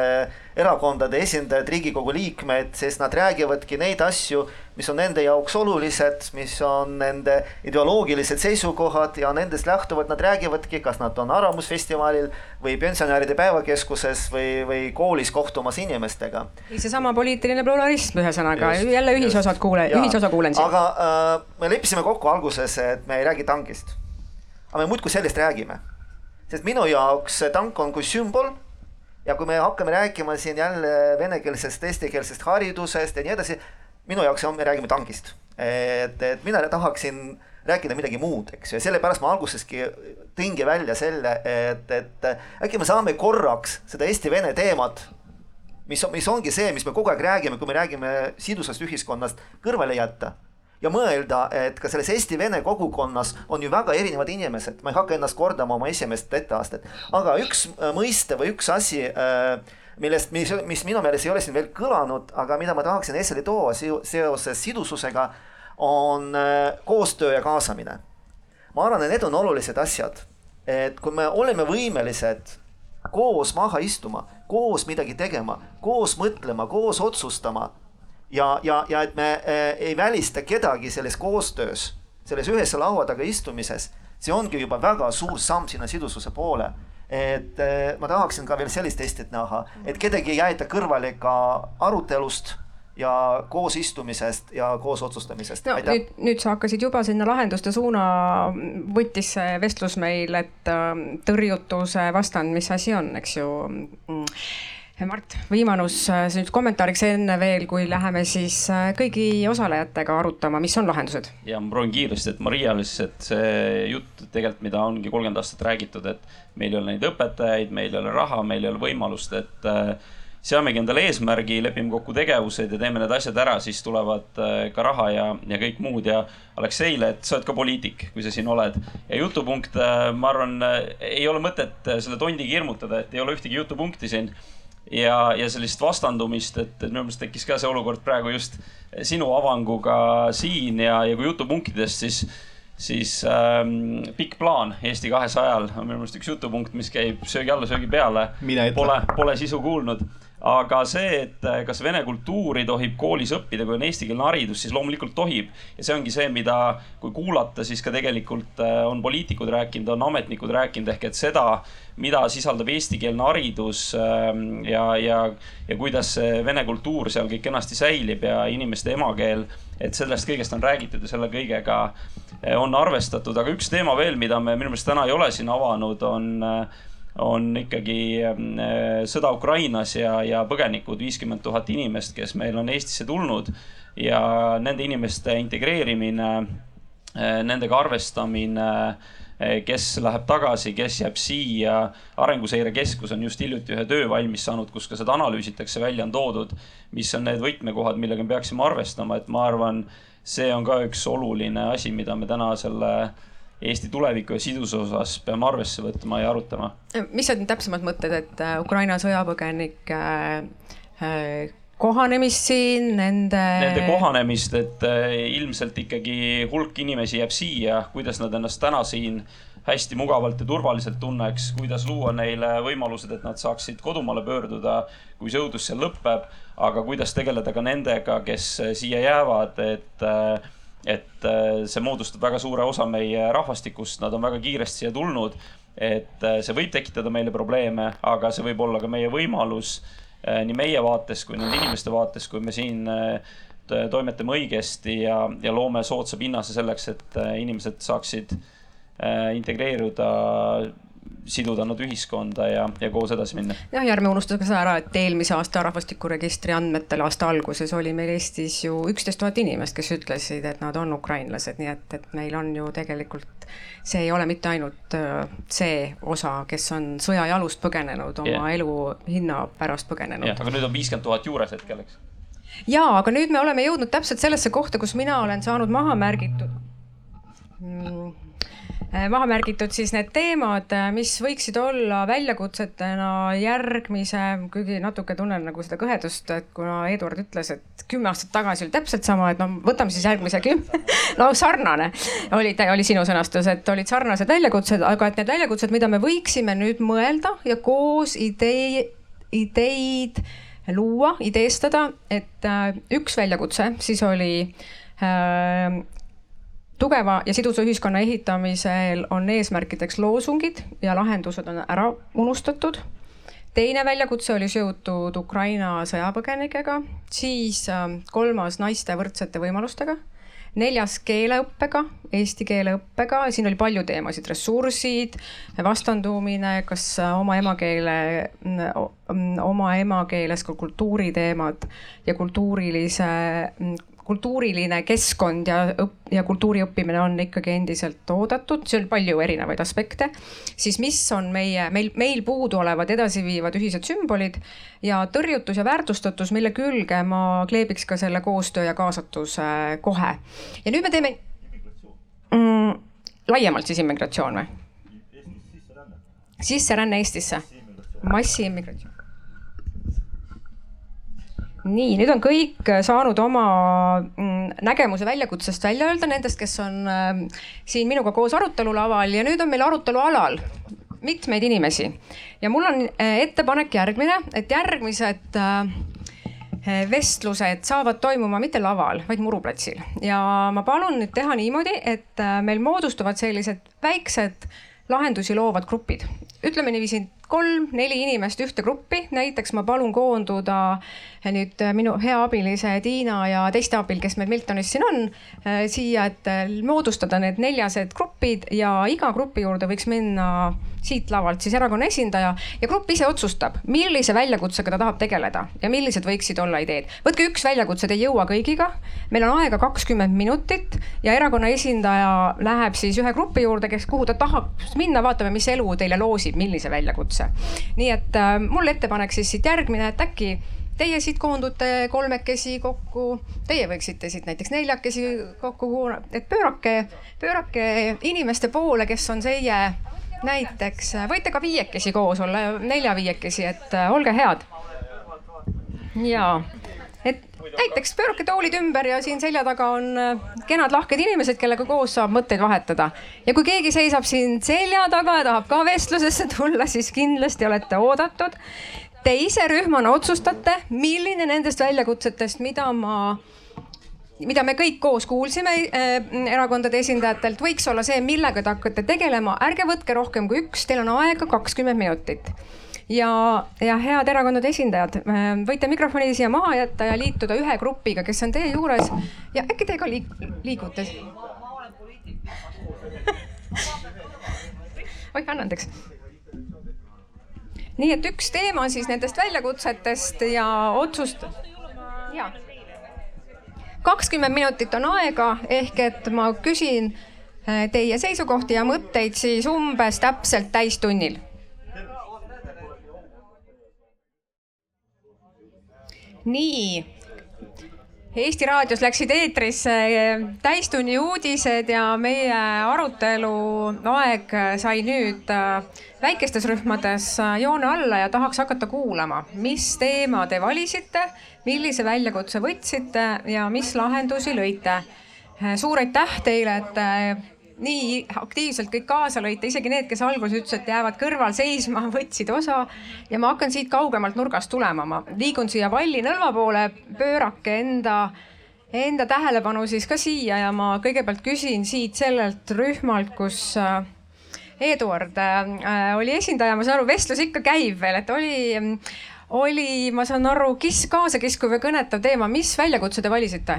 Speaker 6: erakondade esindajad, Riigikogu liikmed, siis nad räägivadki neid asju, mis on nende jaoks olulised, mis on nende ideoloogilised seisukohad ja nendest lähtuvalt nad räägivadki, kas nad on Arvamusfestivalil või pensionäride päevakeskuses või, või koolis kohtumas inimestega.
Speaker 2: seesama poliitiline pluralism, ühesõnaga jälle ühisosad kuule, ühisosa kuulen siin.
Speaker 6: aga äh, me leppisime kokku alguses, et me ei räägi tankist aga me muudkui sellest räägime. sest minu jaoks tank on kui sümbol ja kui me hakkame rääkima siin jälle venekeelsest, eestikeelsest haridusest ja nii edasi, minu jaoks on, me räägime tankist. et, et mina tahaksin rääkida midagi muud, eks ju, ja sellepärast ma alguseski tõingi välja selle, et, et äkki me saame korraks seda Eesti-Vene teemat, mis on, mis ongi see, mis me kogu aeg räägime, kui me räägime sidusast ühiskonnast, kõrvale jätta ja mõelda, et ka selles eesti-vene kogukonnas on ju väga erinevad inimesed, ma ei hakka ennast kordama oma esimest etteastet, aga üks äh, mõiste või üks asi, äh, millest, mis, mis minu meelest ei ole siin veel kõlanud, aga mida ma tahaksin esile tuua seoses sidususega, on äh, koostöö ja kaasamine. ma arvan, et need on olulised asjad, et kui me oleme võimelised koos maha istuma, koos midagi tegema, koos mõtlema, koos otsustama ja, ja, ja et me äh, ei välista kedagi selles koostöös, selles ühes laua taga istumises, see ongi juba väga suur samm sinna sidususe poole. et äh, ma tahaksin ka veel sellist Eestit näha, et kedagi ei jäeta kõrvale ka arutelust ja koos istumisest ja koos otsustamisest.
Speaker 2: no Aitäh. nüüd, nüüd sa hakkasid juba sinna lahenduste suuna, võttis see vestlus meil, et äh, tõrjutuse vastand, mis asi on, eks ju mm Mart, võimalus äh, nüüd kommentaariks enne veel, kui läheme siis äh, kõigi osalejatega arutama, mis on lahendused?
Speaker 7: ja ma proovin kiiresti, et Maria lihtsalt see jutt tegelikult, mida ongi kolmkümmend aastat räägitud, et meil ei ole neid õpetajaid, meil ei ole raha, meil ei ole võimalust, et äh, seamegi endale eesmärgi, lepime kokku tegevused ja teeme need asjad ära, siis tulevad ka raha ja, ja kõik muud ja Alekseile, et sa oled ka poliitik, kui sa siin oled. ja jutupunkt, ma arvan, ei ole mõtet selle tondiga hirmutada, et ei ole ühtegi jutupunkti siin ja, ja sellist vastandumist, et, et minu meelest tekkis ka see olukord praegu just sinu avanguga siin ja, ja kui jutupunktidest, siis, siis ähm, pikk plaan Eesti kahesajal on minu meelest üks jutupunkt, mis käib söögi alla, söögi peale. Pole, pole sisu kuulnud aga see, et eh, kas vene kultuuri tohib koolis õppida, kui on eestikeelne haridus, siis loomulikult tohib. ja see ongi see, mida, kui kuulata, siis ka tegelikult eh, on poliitikud rääkinud, on ametnikud rääkinud, ehk et seda, mida sisaldab eestikeelne haridus ehm, ja, ja, ja kuidas see vene kultuur seal kõik kenasti säilib ja inimeste emakeel, et sellest kõigest on räägitud ja selle kõigega eh, on arvestatud, aga üks teema veel, mida me minu meelest täna ei ole siin avanud, on on ikkagi äh, sõda Ukrainas ja, ja põgenikud, viiskümmend tuhat inimest, kes meil on Eestisse tulnud ja nende inimeste integreerimine, äh, nendega arvestamine, äh, kes läheb tagasi, kes jääb siia. arenguseire Keskus on just hiljuti ühe töö valmis saanud, kus ka seda analüüsitakse, välja on toodud, mis on need võtmekohad, millega me peaksime arvestama, et ma arvan, see on ka üks oluline asi, mida me täna selle Eesti tuleviku ja sidususe osas peame arvesse võtma ja arutama.
Speaker 2: mis on täpsemad mõtted, et äh, Ukraina sõjapõgenike äh, kohanemist siin, nende.
Speaker 7: Nende kohanemist, et äh, ilmselt ikkagi hulk inimesi jääb siia, kuidas nad ennast täna siin hästi mugavalt ja turvaliselt tunneks, kuidas luua neile võimalused, et nad saaksid kodumaale pöörduda, kui see õudus seal lõpeb, aga kuidas tegeleda ka nendega, kes siia jäävad, et et see moodustab väga suure osa meie rahvastikust, nad on väga kiiresti siia tulnud. et see võib tekitada meile probleeme, aga see võib olla ka meie võimalus nii meie vaates kui nende inimeste vaates, kui me siin toimetame õigesti ja, ja loome soodsa pinnase selleks, et inimesed saaksid Äh, integreeruda, siduda nad ühiskonda ja, ja koos edasi minna.
Speaker 2: jah, ja ärme unustage seda ära, et eelmise aasta rahvastikuregistri andmetel aasta alguses oli meil Eestis ju üksteist tuhat inimest, kes ütlesid, et nad on ukrainlased, nii et, et meil on ju tegelikult see ei ole mitte ainult äh, see osa, kes on sõja jalust põgenenud, oma yeah. elu hinna pärast põgenenud.
Speaker 7: jah, aga nüüd on viiskümmend tuhat juures hetkel, eks?
Speaker 2: jaa, aga nüüd me oleme jõudnud täpselt sellesse kohta, kus mina olen saanud maha märgitud mm maha märgitud siis need teemad, äh, mis võiksid olla väljakutsetena järgmise, kuigi natuke tunnen nagu seda kõhedust, et kuna Eduard ütles, et kümme aastat tagasi oli täpselt sama, et no võtame siis järgmise kümme [LAUGHS] no sarnane oli, oli sinu sõnastus, et olid sarnased väljakutsed, aga et need väljakutsed, mida me võiksime nüüd mõelda ja koos idee, ideid luua, ideestada, et äh, üks väljakutse siis oli äh, tugeva ja sidusa ühiskonna ehitamisel on eesmärkideks loosungid ja lahendused on ära unustatud. teine väljakutse oli seotud Ukraina sõjapõgenikega, siis ähm, kolmas naiste võrdsete võimalustega neljas keeleõppega, eesti keele õppega, siin oli palju teemasid, ressursid, vastandumine, kas äh, oma emakeele, oma emakeeles ka kultuuriteemad ja kultuurilise kultuuriline keskkond ja õpp- ja kultuuri õppimine on ikkagi endiselt oodatud, on palju erinevaid aspekte. siis mis on meie, meil, meil puuduolevad edasiviivad ühised sümbolid ja tõrjutus ja väärtustatus, mille külge ma kleebiks ka selle koostöö ja kaasatuse kohe. ja nüüd me teeme mm, laiemalt siis immigratsioon või? sisseränne Eestisse, massiimmigratsioon nii, nüüd on kõik äh, saanud oma mm, nägemuse väljakutsest välja öelda, nendest, kes on ähm, siin minuga koos arutelulaval ja nüüd on meil arutelualal mitmeid inimesi. Ja mul on äh, ettepanek järgmine, et järgmised äh, vestlused saavad toimuma mitte laval, vaid muruplatsil. Ja ma palun nüüd teha niimoodi, et meil moodustuvad sellised väiksed lahendusi loovad grupid, ütleme niiviisi kolm-neli inimest ühte gruppi, näiteks ma palun koonduda nüüd minu hea abilise Tiina ja teiste abil, kes meil Miltonis siin on, äh, siia, et moodustada need neljased grupid ja iga grupi juurde võiks minna siit lavalt siis erakonna esindaja ja grupp ise otsustab, millise väljakutsega ta tahab tegeleda ja millised võiksid olla ideed. võtke üks väljakutse, te ei jõua kõigiga. meil on aega kakskümmend minutit ja erakonna esindaja läheb siis ühe grupi juurde, kes, kuhu ta tahab minna, vaatame, mis elu teile loosib, millise väljakutse. nii et äh, mul ettepanek siis siit järgmine, et äkki teie siit koondute kolmekesi kokku, teie võiksite siit näiteks neljakesi kokku, et pöörake, pöörake inimeste poole, kes on teie näiteks, võite ka viiekesi koos olla, nelja-viiekesi, et äh, olge head. ja, et näiteks pöörake toolid ümber ja siin selja taga on äh, kenad lahked inimesed, kellega koos saab mõtteid vahetada. ja kui keegi seisab siin selja taga ja tahab ka vestlusesse tulla, siis kindlasti olete oodatud Te ise rühmana otsustate, milline nendest väljakutsetest, mida ma mida me kõik koos kuulsime äh, erakondade esindajatelt, võiks olla see, millega te hakkate tegelema, ärge võtke rohkem kui üks, teil on aega kakskümmend minutit. ja, ja head erakondade esindajad äh,, võite mikrofoni siia maha jätta ja liituda ühe grupiga, kes on teie juures ja äkki te ka liik liigute [LAUGHS] oih, anna andeks nii et üks teema siis nendest väljakutsetest ja otsust. ja kakskümmend minutit on aega, ehk et ma küsin äh, teie seisukohti ja mõtteid siis umbes täpselt täistunnil. nii, Eesti Raadios läksid eetrisse eh, täistunni uudised ja meie arutelu aeg sai nüüd eh, väikestes rühmades eh, joone alla ja tahaks hakata kuulama, mis teema te valisite, millise väljakutse võtsite ja mis lahendusi lõite. suur aitäh teile, et nii aktiivselt kõik kaasa lõite, isegi need, kes alguses ütlesid, et jäävad kõrval seisma, [LAUGHS] võtsid osa. ja ma hakkan siit kaugemalt nurgast tulema, ma liigun siia Valli nõlva poole, pöörake enda, enda tähelepanu siis ka siia ja ma kõigepealt küsin siit sellelt rühmalt, kus äh, Eduard äh, oli esindaja, ma saan aru, vestlus ikka käib veel, et oli, oli, ma saan aru, kiss kaasakiskuv ja kõnetav teema, mis väljakutse te valisite?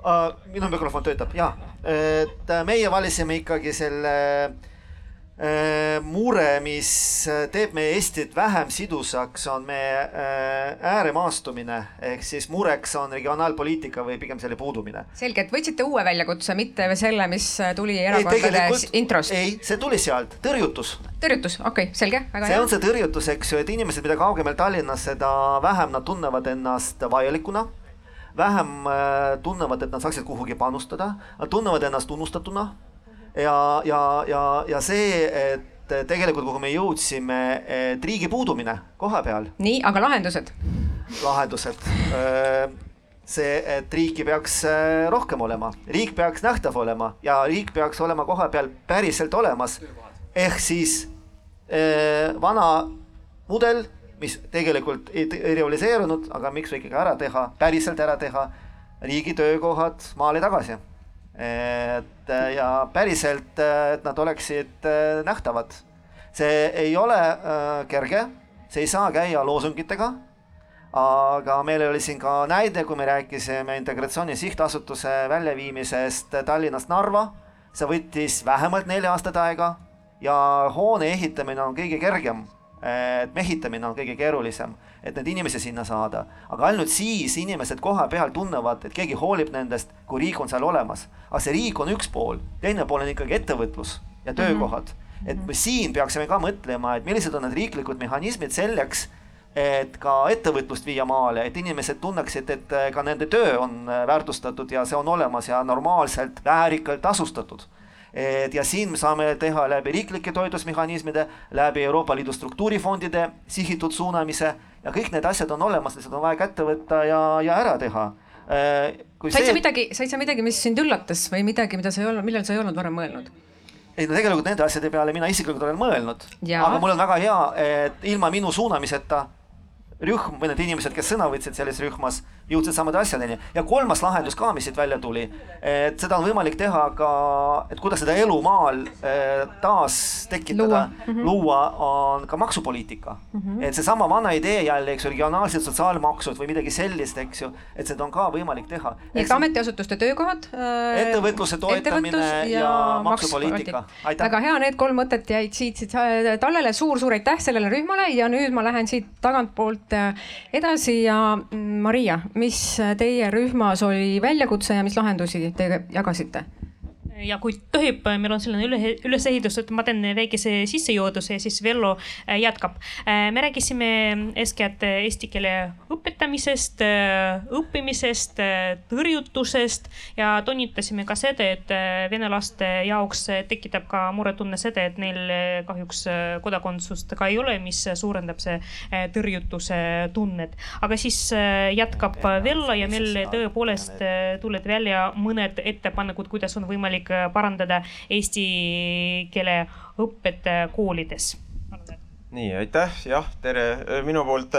Speaker 6: uh,. minu mikrofon töötab ja, et äh, meie valisime ikkagi selle uh, mure, mis teeb meie Eestit vähem sidusaks, on meie uh, ääremaastumine ehk siis mureks on regionaalpoliitika või pigem selle puudumine.
Speaker 2: selge, et võtsite uue väljakutse, mitte selle, mis tuli erakondade introst?
Speaker 6: ei, see tuli sealt, tõrjutus.
Speaker 2: tõrjutus, okei okay,, selge,
Speaker 6: väga hea. see on see tõrjutus, eks ju, et inimesed, mida kaugemal Tallinnas, seda vähem nad tunnevad ennast vajalikuna vähem äh, tunnevad, et nad saaksid kuhugi panustada, nad tunnevad ennast unnustatuna. Ja, ja, ja, ja see, et tegelikult, kuhu me jõudsime, et riigi puudumine koha peal.
Speaker 2: nii, aga lahendused?
Speaker 6: lahendused äh, see, et riiki peaks äh, rohkem olema, riik peaks nähtav olema ja riik peaks olema koha peal päriselt olemas. ehk siis vana mudel mis tegelikult ei, ei realiseerunud, aga miks ikkagi ära teha, päriselt ära teha, riigi töökohad maale tagasi. Et ja päriselt, et nad oleksid äh, nähtavad. see ei ole äh, kerge, see ei saa käia loosungitega aga meil oli siin ka näide, kui me rääkisime Integratsiooni Sihtasutuse väljaviimisest Tallinnast Narva. see võttis vähemalt neli aastat aega ja hoone ehitamine on kõige kergem et mehitamine on kõige keerulisem, et need inimesi sinna saada. aga ainult siis inimesed koha peal tunnevad, et keegi hoolib nendest, kui riik on seal olemas. aga see riik on üks pool, teine pool on ikkagi ettevõtlus ja töökohad mm. -hmm. et me siin peaksime ka mõtlema, et millised on need riiklikud mehhanismid selleks, et ka ettevõtlust viia maale, et inimesed tunneksid, et ka nende töö on väärtustatud ja see on olemas ja normaalselt, väärikalt tasustatud et ja siin me saame teha läbi riiklike toetusmehhanismide, läbi Euroopa Liidu struktuurifondide sihitud suunamise ja kõik need asjad on olemas, lihtsalt on vaja kätte võtta ja, ja ära teha.
Speaker 2: Äh, Kui said see... sa midagi, said sa midagi, mis sind üllatas või midagi, mida sa ei olnud, millal sa ei olnud varem mõelnud?
Speaker 6: ei no tegelikult nende asjade peale mina isiklikult olen mõelnud, aga mul on väga hea, et ilma minu suunamiseta rühm või need inimesed, kes sõna võtsid selles rühmas jõudsid samade asjadeni. ja kolmas lahendus ka, mis siit välja tuli, et seda on võimalik teha ka, et kuidas seda elu maal eh, taas tekitada, luua, -hmm. luua, on ka maksupoliitika mm. -hmm. et seesama vana idee jälle, eks ju, regionaalsed sotsiaalmaksud või midagi sellist, eks ju, et seda on ka võimalik teha.
Speaker 2: nii et ametiasutuste töökohad
Speaker 6: äh,. ettevõtluse toetamine ettevõtlus ja, ja maksupoliitika.
Speaker 2: väga hea, need kolm mõtet jäid siit, siit Tallele suur-suur aitäh sellele rühmale ja nüüd ma lähen siit tagantpoolt äh, edasi ja mm, Maria mis teie rühmas oli väljakutse ja mis lahendusi te jagasite?
Speaker 3: Ja kui tohib, meil on selline üle, ülesehitus, et ma teen väikese sissejuhatuse ja siis Vello äh, jätkab. Äh, me rääkisime eeskätt eesti keele õpetamisest, äh, õppimisest, tõrjutusest ja toonitasime ka seda, et vene laste jaoks tekitab ka muretunne seda, et neil kahjuks kodakondsust ka ei ole, mis suurendab see tõrjutuse tunnet. aga siis jätkab Vello ja meil tõepoolest tulid välja mõned ettepanekud, kuidas on võimalik võimalik parandada eesti keele õpet koolides.
Speaker 8: nii, aitäh, jah, tere minu poolt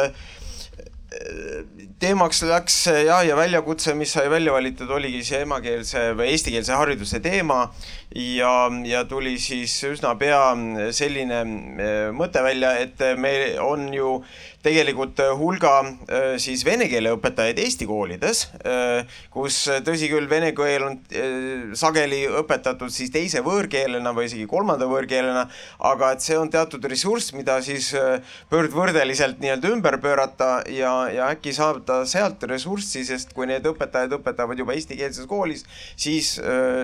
Speaker 8: teemaks läks ja, ja väljakutse, mis sai välja valitud, oligi see emakeelse või eestikeelse hariduse teema. Ja, ja tuli siis üsna pea selline mõte välja, et meil on ju tegelikult äh, hulga äh, siis vene keele õpetajaid Eesti koolides, äh, kus tõsi küll, vene keel on sageli õpetatud siis teise võõrkeelena või isegi kolmanda võõrkeelena, aga et see on teatud ressurss, mida siis pöördvõrdeliselt nii-öelda ümber pöörata ja, ja äkki saada sealt ressurssi, sest kui need õpetajad õpetavad juba eestikeelses koolis, siis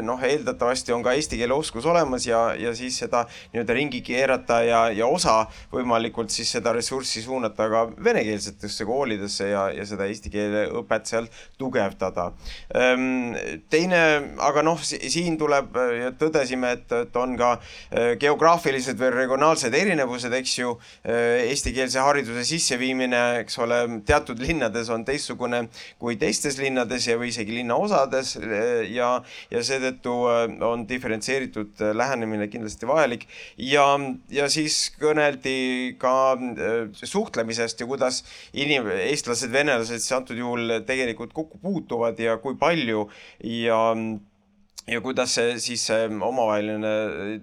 Speaker 8: noh, eeldatavasti on ka eesti keele oskus olemas ja, ja siis seda nii-öelda ringi keerata ja, ja osa võimalikult siis seda ressurssi suunata ka venekeelsetesse koolidesse ja, ja seda eesti keele õpet seal tugevdada. Teine, aga noh, siin tuleb tõdesime, et, et on ka geograafilised või regionaalsed erinevused, eks ju. Eestikeelse hariduse sisseviimine, eks ole, teatud linnades on teistsugune kui teistes linnades ja, või isegi linnaosades ja, ja seetõttu on diferentseeritud lähenemine kindlasti vajalik. Ja, ja siis kõneldi ka suhtlemisest ja kuidas inim-, eestlased, venelased siis antud juhul tegelikult kokku puutuvad ja kui palju ja ja kuidas see siis see omavaheline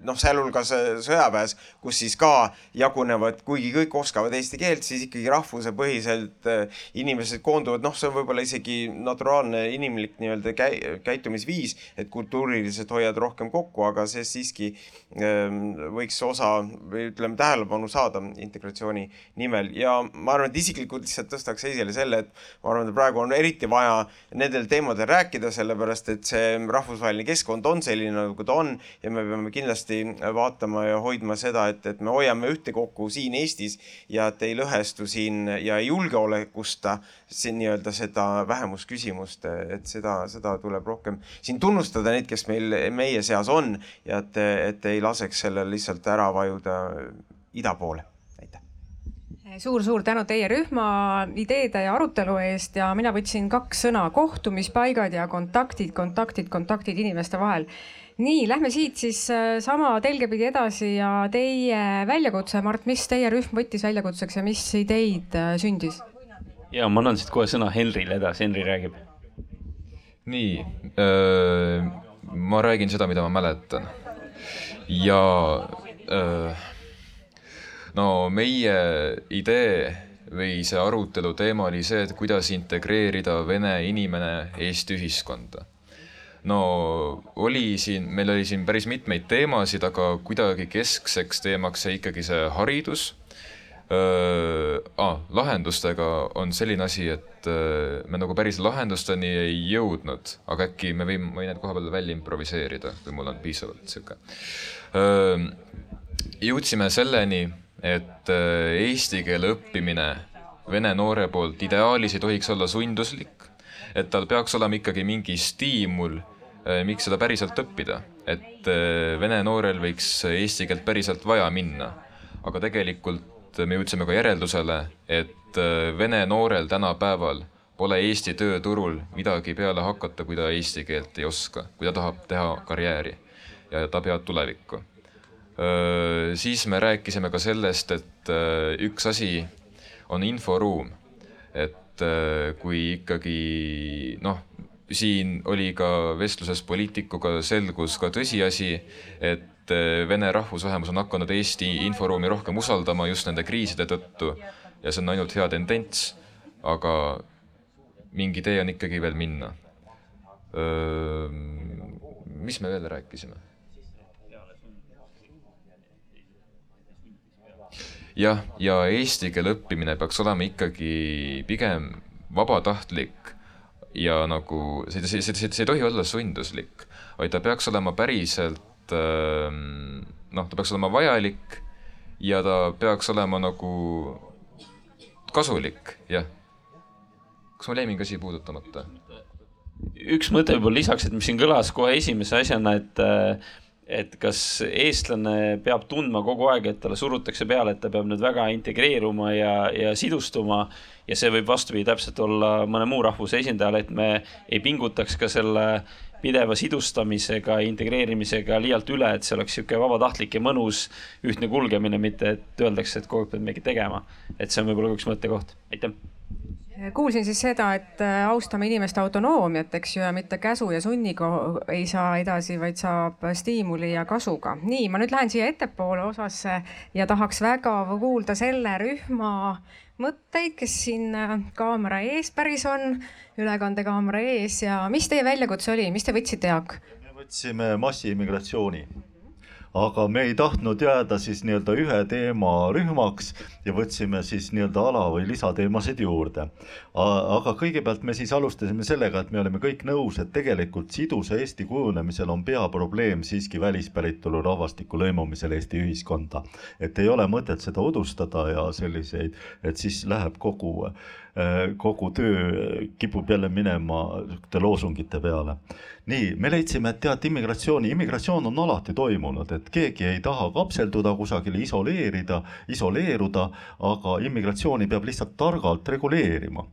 Speaker 8: noh, sealhulgas sõjaväes, kus siis ka jagunevad, kuigi kõik oskavad eesti keelt, siis ikkagi rahvusepõhiselt äh, inimesed koonduvad, noh, see on võib-olla isegi naturaalne inimlik nii-öelda käi-, käitumisviis, et kultuuriliselt hoiad rohkem kokku, aga see siiski ähm, võiks osa või ütleme, tähelepanu saada integratsiooni nimel. Ja ma arvan, et isiklikult lihtsalt tõstaks esile selle, et ma arvan, et praegu on eriti vaja nendel teemadel rääkida, sellepärast et see rahvusvaheline keskkond on selline, nagu ta on ja me peame kindlasti vaatama ja hoidma seda, et, et me hoiame ühtekokku siin Eestis ja et ei lõhestu siin ja ei julgeolekusta siin nii-öelda seda vähemusküsimust, et seda, seda tuleb rohkem siin tunnustada neid, kes meil, meie seas on ja et, et ei laseks sellel lihtsalt ära vajuda ida poole
Speaker 2: suur-suur tänu teie rühma ideede ja arutelu eest ja mina võtsin kaks sõna, kohtumispaigad ja kontaktid, kontaktid, kontaktid inimeste vahel. nii, lähme siit siis äh, sama telge pidi edasi ja teie väljakutse, Mart, mis teie rühm võttis väljakutseks ja mis ideid äh, sündis?
Speaker 7: ja ma annan siit kohe sõna Henrile edasi, Henri räägib.
Speaker 9: nii, ma räägin seda, mida ma mäletan ja öö, no meie idee või see arutelu teema oli see, et kuidas integreerida vene inimene Eesti ühiskonda. no oli siin, meil oli siin päris mitmeid teemasid, aga kuidagi keskseks teemaks jäi ikkagi see haridus äh,. Ah, lahendustega on selline asi, et äh, me nagu päris lahendusteni ei jõudnud, aga äkki me võime, võin need koha peal välja improviseerida, kui mul on piisavalt sihuke äh,. jõudsime selleni et äh, eesti keele õppimine vene noore poolt ideaalis ei tohiks olla sunduslik, et tal peaks olema ikkagi mingi stiimul, äh, miks seda päriselt õppida, et äh, vene noorel võiks eesti keelt päriselt vaja minna. aga tegelikult me jõudsime ka järeldusele, et vene noorel tänapäeval pole Eesti tööturul midagi peale hakata, kui ta eesti keelt ei oska, kui ta tahab teha karjääri. Ja ta peab tulevikku siis me rääkisime ka sellest, et üks asi on inforuum. et kui ikkagi noh, siin oli ka vestluses poliitikuga selgus ka tõsiasi, et vene rahvusvähemus on hakanud Eesti inforuumi rohkem usaldama just nende kriiside tõttu ja see on ainult hea tendents, aga mingi tee on ikkagi veel minna. mis me veel rääkisime? Jah, ja eesti keele õppimine peaks olema ikkagi pigem vabatahtlik ja nagu see, see, see, see, see ei tohi olla sunduslik, vaid ta peaks olema päriselt ähm, noh, ta peaks olema vajalik ja ta peaks olema nagu kasulik, jah. kas mul jäi mingi asi puudutamata?
Speaker 7: üks mõte võib-olla lisaks, et mis siin kõlas kohe esimese asjana, et äh, et kas eestlane peab tundma kogu aeg, et talle surutakse peale, et ta peab nüüd väga integreeruma ja, ja sidustuma ja see võib vastupidi täpselt olla mõne muu rahvuse esindajale, et me ei pingutaks ka selle pideva sidustamisega, integreerimisega liialt üle, et see oleks niisugune vabatahtlik ja mõnus ühtne kulgemine, mitte et öeldakse, et kogu aeg pead midagi tegema. et see on võib-olla üks mõttekoht, aitäh
Speaker 2: kuulsin siis seda, et äh, austame inimeste autonoomiat, eks ju, ja mitte käsu ja sunniga ei saa edasi, vaid saab stiimuli ja kasuga. nii, ma nüüd lähen siia ettepoole osasse ja tahaks väga kuulda selle rühma mõtteid, kes siin äh, kaamera ees päris on, ülekandekaamera ees ja mis teie väljakutse oli, mis te võtsite, Jaak?
Speaker 5: me võtsime massiimmigratsiooni aga me ei tahtnud jääda siis nii-öelda ühe teema rühmaks ja võtsime siis nii-öelda ala- või lisateemasid juurde. aga kõigepealt me siis alustasime sellega, et me oleme kõik nõus, et tegelikult sidusa Eesti kujunemisel on peaprobleem siiski välispäritolu rahvastiku lõimumisel Eesti ühiskonda. et ei ole mõtet seda udustada ja selliseid, et siis läheb kogu kogu töö kipub jälle minema loosungite peale nii, me leidsime, et tead, immigratsiooni, immigratsioon on alati toimunud, et keegi ei taha kapselduda kusagile, isoleerida, isoleeruda, aga immigratsiooni peab lihtsalt targalt reguleerima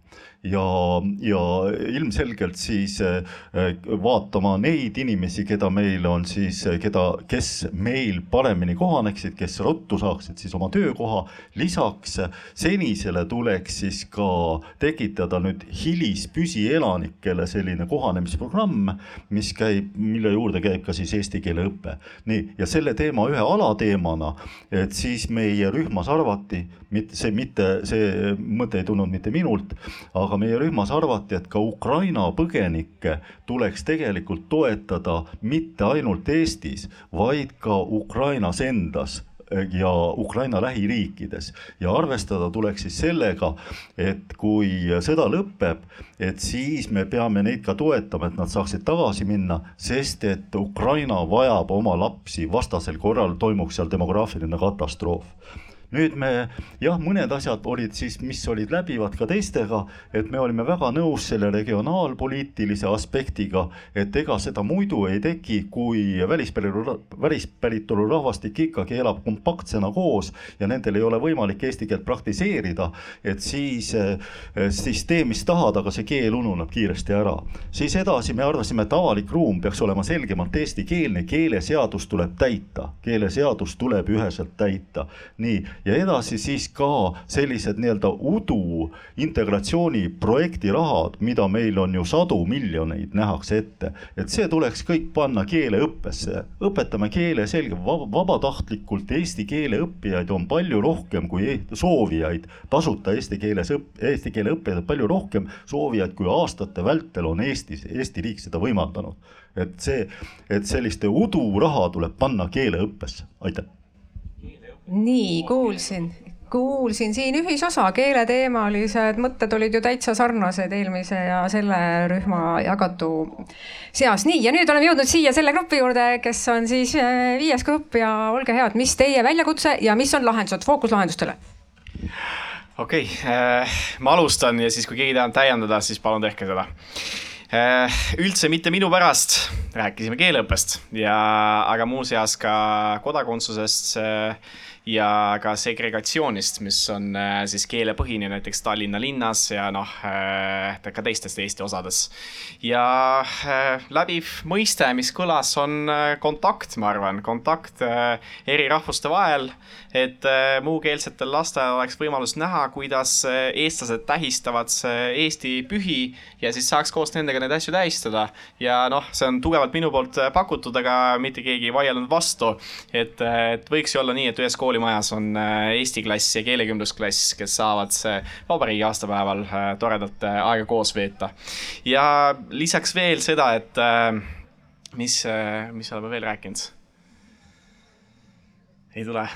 Speaker 5: ja, ja ilmselgelt siis äh, vaatama neid inimesi, keda meil on siis, keda, kes meil paremini kohaneksid, kes ruttu saaksid siis oma töökoha. lisaks senisele tuleks siis ka tekitada nüüd hilispüsielanikele selline kohanemisprogramm, mis käib, mille juurde käib ka siis eesti keele õpe. nii, ja selle teema ühe alateemana, et siis meie rühmas arvati, mitte see, mitte see mõte ei tulnud mitte minult, aga meie rühmas arvati, et ka Ukraina põgenikke tuleks tegelikult toetada mitte ainult Eestis, vaid ka Ukrainas endas ja Ukraina lähiriikides. Ja arvestada tuleks siis sellega, et kui sõda lõpeb, et siis me peame neid ka toetama, et nad saaksid tagasi minna, sest et Ukraina vajab oma lapsi, vastasel korral toimuks seal demograafiline katastroof nüüd me jah, mõned asjad olid siis, mis olid läbivad ka teistega, et me olime väga nõus selle regionaalpoliitilise aspektiga, et ega seda muidu ei teki, kui välispäritolu, välispäritolu rahvastik ikkagi elab kompaktsena koos ja nendel ei ole võimalik eesti keelt praktiseerida, et siis, siis tee, mis tahad, aga see keel ununeb kiiresti ära. siis edasi me arvasime, et avalik ruum peaks olema selgemalt eestikeelne, keeleseadus tuleb täita, keeleseadus tuleb üheselt täita. nii, ja edasi siis ka sellised nii-öelda udu integratsiooniprojekti rahad, mida meil on ju sadu miljoneid, nähakse ette, et see tuleks kõik panna keeleõppesse, õpetame keele selge, vabatahtlikult. Eesti keele õppijaid on palju rohkem kui e-, soovijaid, tasuta eesti keeles õpp-, eesti keele õppijaid on palju rohkem soovijaid, kui aastate vältel on Eestis, Eesti riik seda võimaldanud. et see, et selliste uduraha tuleb panna keeleõppesse, aitäh
Speaker 2: nii, kuulsin, kuulsin. Siin ühisosa, keeleteemalised mõtted olid ju täitsa sarnased eelmise ja selle rühma jagatu seas. nii, ja nüüd oleme jõudnud siia selle grupi juurde, kes on siis äh, viies grupp ja olge head, mis teie väljakutse ja mis on lahendused, fookus lahendustele?
Speaker 4: okei okay, äh,, ma alustan ja siis, kui keegi tahab täiendada, siis palun tehke seda. Äh, üldse mitte minu pärast, rääkisime keeleõppest ja, aga muuseas ka kodakondsusest. Äh, ja ka segregatsioonist, mis on äh, siis keelepõhine näiteks Tallinna linnas ja noh, äh, ka teistes Eesti osades. ja äh, läbiv mõiste, mis kõlas, on kontakt, ma arvan, kontakt eri rahvuste vahel, et muukeelsetel lastel oleks võimalus näha, kuidas eestlased tähistavad Eesti pühi ja siis saaks koos nendega neid asju tähistada. ja noh, see on tugevalt minu poolt pakutud, aga mitte keegi ei vaielnud vastu, et, et võiks ju olla nii, et ühes koolis koolimajas on äh, eesti klass ja keelekümblusklass, kes saavad vabariigi aastapäeval äh, toredalt äh, aega koos veeta. ja lisaks veel seda, et mis, mis oleme veel rääkinud? ei tule?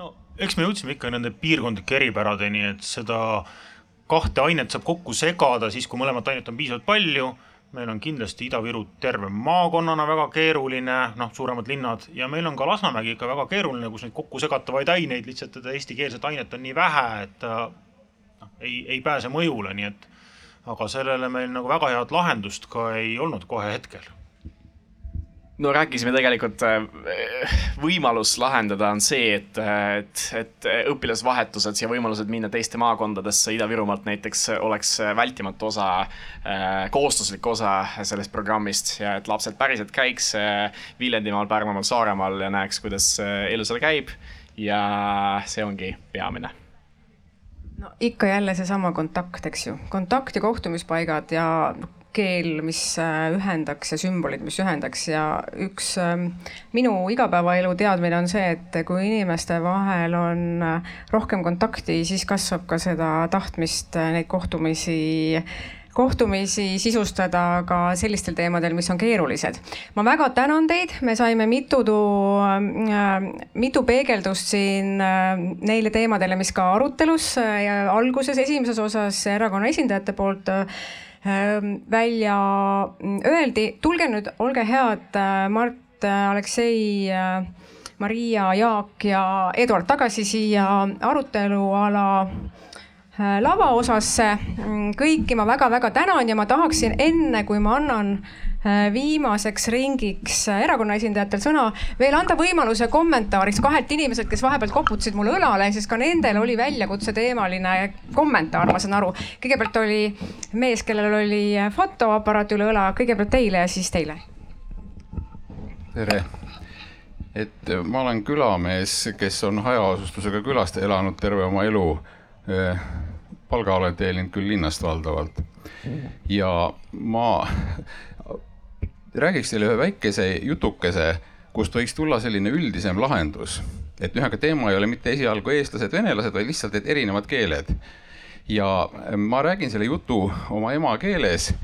Speaker 10: no eks me jõudsime ikka nende piirkondlike eripäradeni, et seda kahte ainet saab kokku segada siis, kui mõlemat ainet on piisavalt palju meil on kindlasti Ida-Viru terve maakonnana väga keeruline, noh, suuremad linnad ja meil on ka Lasnamägi ikka väga keeruline, kus neid kokkusegatavaid aineid, lihtsalt seda eestikeelset ainet on nii vähe, et ta noh, ei, ei pääse mõjule, nii et aga sellele meil nagu väga head lahendust ka ei olnud kohe hetkel
Speaker 4: no rääkisime tegelikult, äh, võimalus lahendada on see, et, et, et õpilasvahetused ja võimalused minna teiste maakondadesse Ida-Virumaalt näiteks oleks vältimatu osa, äh, kohustuslik osa sellest programmist ja et lapsed päriselt käiks äh, Viljandimaal, Pärnumaal, Saaremaal ja näeks, kuidas elu seal käib. ja see ongi peamine
Speaker 2: no ikka jälle seesama kontakt, eks ju, kontakt ja kohtumispaigad ja keel, mis äh, ühendaks ja sümbolid, mis ühendaks ja üks ähm, minu igapäevaelu teadmine on see, et kui inimeste vahel on äh, rohkem kontakti, siis kasvab ka seda tahtmist äh, neid kohtumisi kohtumisi sisustada ka sellistel teemadel, mis on keerulised. ma väga tänan teid, me saime mitu, äh, mitu peegeldust siin neile teemadele, mis ka arutelus alguses, esimeses osas erakonna esindajate poolt välja mm, öeldi, tulge nüüd, olge head, äh, Mart, äh, Aleksei, äh, Maria, Jaak ja Eduard tagasi siia aruteluala lavaosasse. Mm, kõiki ma väga-väga tänan ja ma tahaksin enne, kui ma annan viimaseks ringiks äh, erakonna esindajatel sõna, veel anda võimaluse kommentaariks kahelt inimeselt, kes vahepeal koputasid mulle õlale, siis ka nendel oli väljakutse teemaline kommentaar, ma saan aru. kõigepealt oli mees, kellel oli fotoaparaat üle õla, kõigepealt teile ja siis teile.
Speaker 11: tere, et ma olen külamees, kes on hajaasustusega külast elanud terve oma elu. Äh, palga olen teeninud küll linnast valdavalt ja ma räägiks teile ühe väikese jutukese, kust võiks tulla selline üldisem lahendus. et ühesõnaga teema ei ole mitte esialgu eestlased, venelased, vaid lihtsalt, et erinevad keeled. ja ma räägin selle jutu oma emakeeles,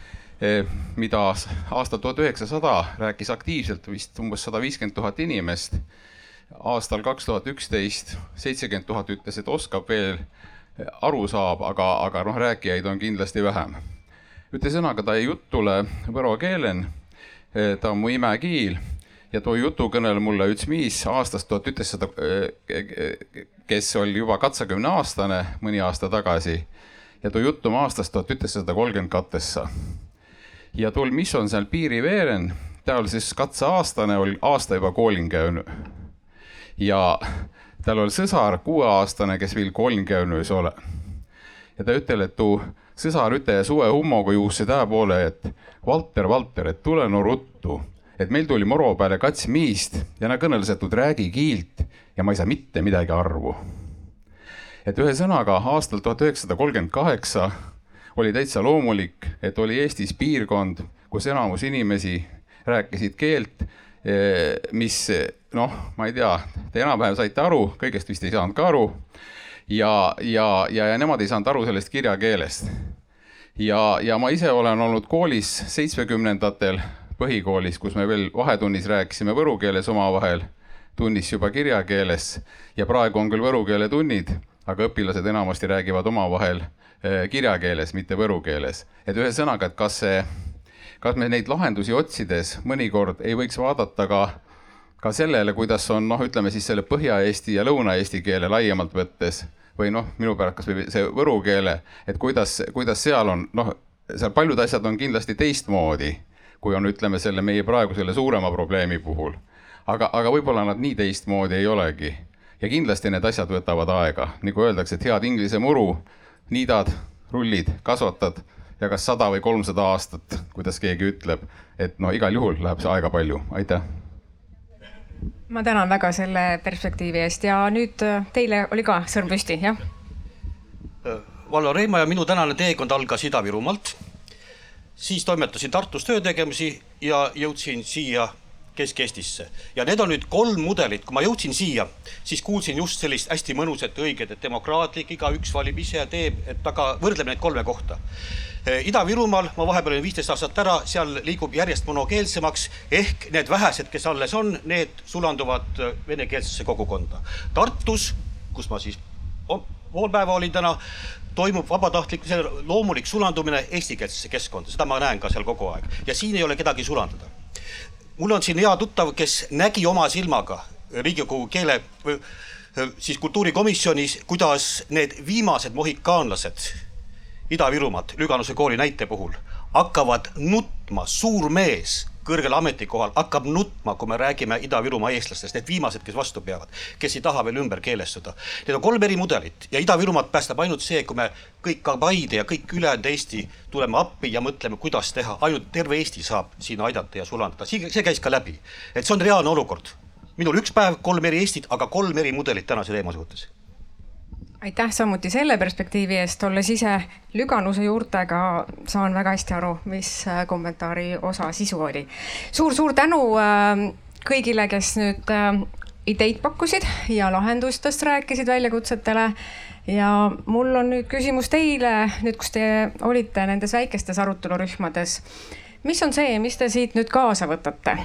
Speaker 11: eh, mida aastal tuhat üheksasada rääkis aktiivselt vist umbes sada viiskümmend tuhat inimest. aastal kaks tuhat üksteist seitsekümmend tuhat ütles, et oskab veel, aru saab, aga, aga noh, rääkijaid on kindlasti vähem. ütle sõnaga ta jutule võro keelen Eh, ta on mu imekiil ja too jutu kõnel mulle üks mees aastast tuhat üteksasada, kes oli juba katsakümne aastane mõni aasta tagasi ja too jutt on aastast tuhat üteksasada kolmkümmend katessa. ja tul, mis on seal piiriveeren, ta oli siis katseaastane, oli aasta juba koolin käinud. ja tal oli sõsar, kuueaastane, kes veel koolin käinud ei ole. ja ta ütel, et tuu sõsar üte suve hummoga juusse tää poole, et Valter, Valter, et tule no ruttu, et meil tuli moro peale kats miist ja nad kõneles, et räägi kiilt ja ma ei saa mitte midagi arvu. et ühesõnaga aastal tuhat üheksasada kolmkümmend kaheksa oli täitsa loomulik, et oli Eestis piirkond, kus enamus inimesi rääkisid keelt, eh, mis noh, ma ei tea, te enam-vähem saite aru, kõigest vist ei saanud ka aru ja, ja, ja, ja nemad ei saanud aru sellest kirjakeelest. ja, ja ma ise olen olnud koolis seitsmekümnendatel, põhikoolis, kus me veel vahetunnis rääkisime võru keeles omavahel, tunnis juba kirjakeeles ja praegu on küll võru keele tunnid, aga õpilased enamasti räägivad omavahel eh, kirjakeeles, mitte võru keeles. et ühesõnaga, et kas see, kas me neid lahendusi otsides mõnikord ei võiks vaadata ka ka sellele, kuidas on noh, ütleme siis selle Põhja-Eesti ja Lõuna-Eesti keele laiemalt võttes või noh, minu pärast kasvõi see võru keele, et kuidas, kuidas seal on, noh, seal paljud asjad on kindlasti teistmoodi, kui on, ütleme selle meie praegu selle suurema probleemi puhul. aga, aga võib-olla nad nii teistmoodi ei olegi. ja kindlasti need asjad võtavad aega, nagu öeldakse, et head inglise muru niidad, rullid, kasvatad ja kas sada või kolmsada aastat, kuidas keegi ütleb, et no igal juhul läheb see aega palju, aitäh
Speaker 2: ma tänan väga selle perspektiivi eest ja nüüd äh, teile oli ka sõrm püsti, jah?
Speaker 12: Äh, Vallo Reima ja minu tänane teekond algas Ida-Virumaalt. siis toimetasin Tartus töötegemisi ja jõudsin siia Kesk-Eestisse ja need on nüüd kolm mudelit, kui ma jõudsin siia, siis kuulsin just sellist hästi mõnusat, õiget, et demokraatlik, igaüks valib ise ja teeb, et aga võrdleme neid kolme kohta Ida-Virumaal, ma vahepeal olin viisteist aastat ära, seal liigub järjest monokeelsemaks ehk need vähesed, kes alles on, need sulanduvad eh, venekeelsesse kogukonda. Tartus, kus ma siis pool päeva olin täna, toimub vabatahtlik, loomulik sulandumine eestikeelsesse keskkonda, seda ma näen ka seal kogu aeg ja siin ei ole kedagi sulandada. mul on siin hea tuttav, kes nägi oma silmaga Riigikogu keele või eh, siis kultuurikomisjonis, kuidas need viimased mohikaanlased Ida-Virumaalt Lüganuse kooli näite puhul hakkavad nutma, suur mees kõrgel ametikohal hakkab nutma, kui me räägime Ida-Virumaa eestlastest, need viimased, kes vastu peavad, kes ei taha veel ümber keelestuda. Need on kolm eri mudelit ja Ida-Virumaad päästab ainult see, kui me kõik, ka Paide ja kõik ülejäänud Eesti tuleme appi ja mõtleme, kuidas teha, ainult terve Eesti saab siin aidata ja sulandada, see käis ka läbi. et see on reaalne olukord. minul üks päev, kolm eri Eestit, aga kolm eri mudelit tänase teema suhtes
Speaker 2: aitäh samuti selle perspektiivi eest, olles ise Lüganuse juurtega, saan väga hästi aru, mis äh, kommentaari osa sisu oli suur,. suur-suur tänu äh, kõigile, kes nüüd äh, ideid pakkusid ja lahendustest rääkisid väljakutsetele. ja mul on nüüd küsimus teile, nüüd kus te olite nendes väikestes arutelurühmades. mis on see, mis te siit nüüd kaasa võtate?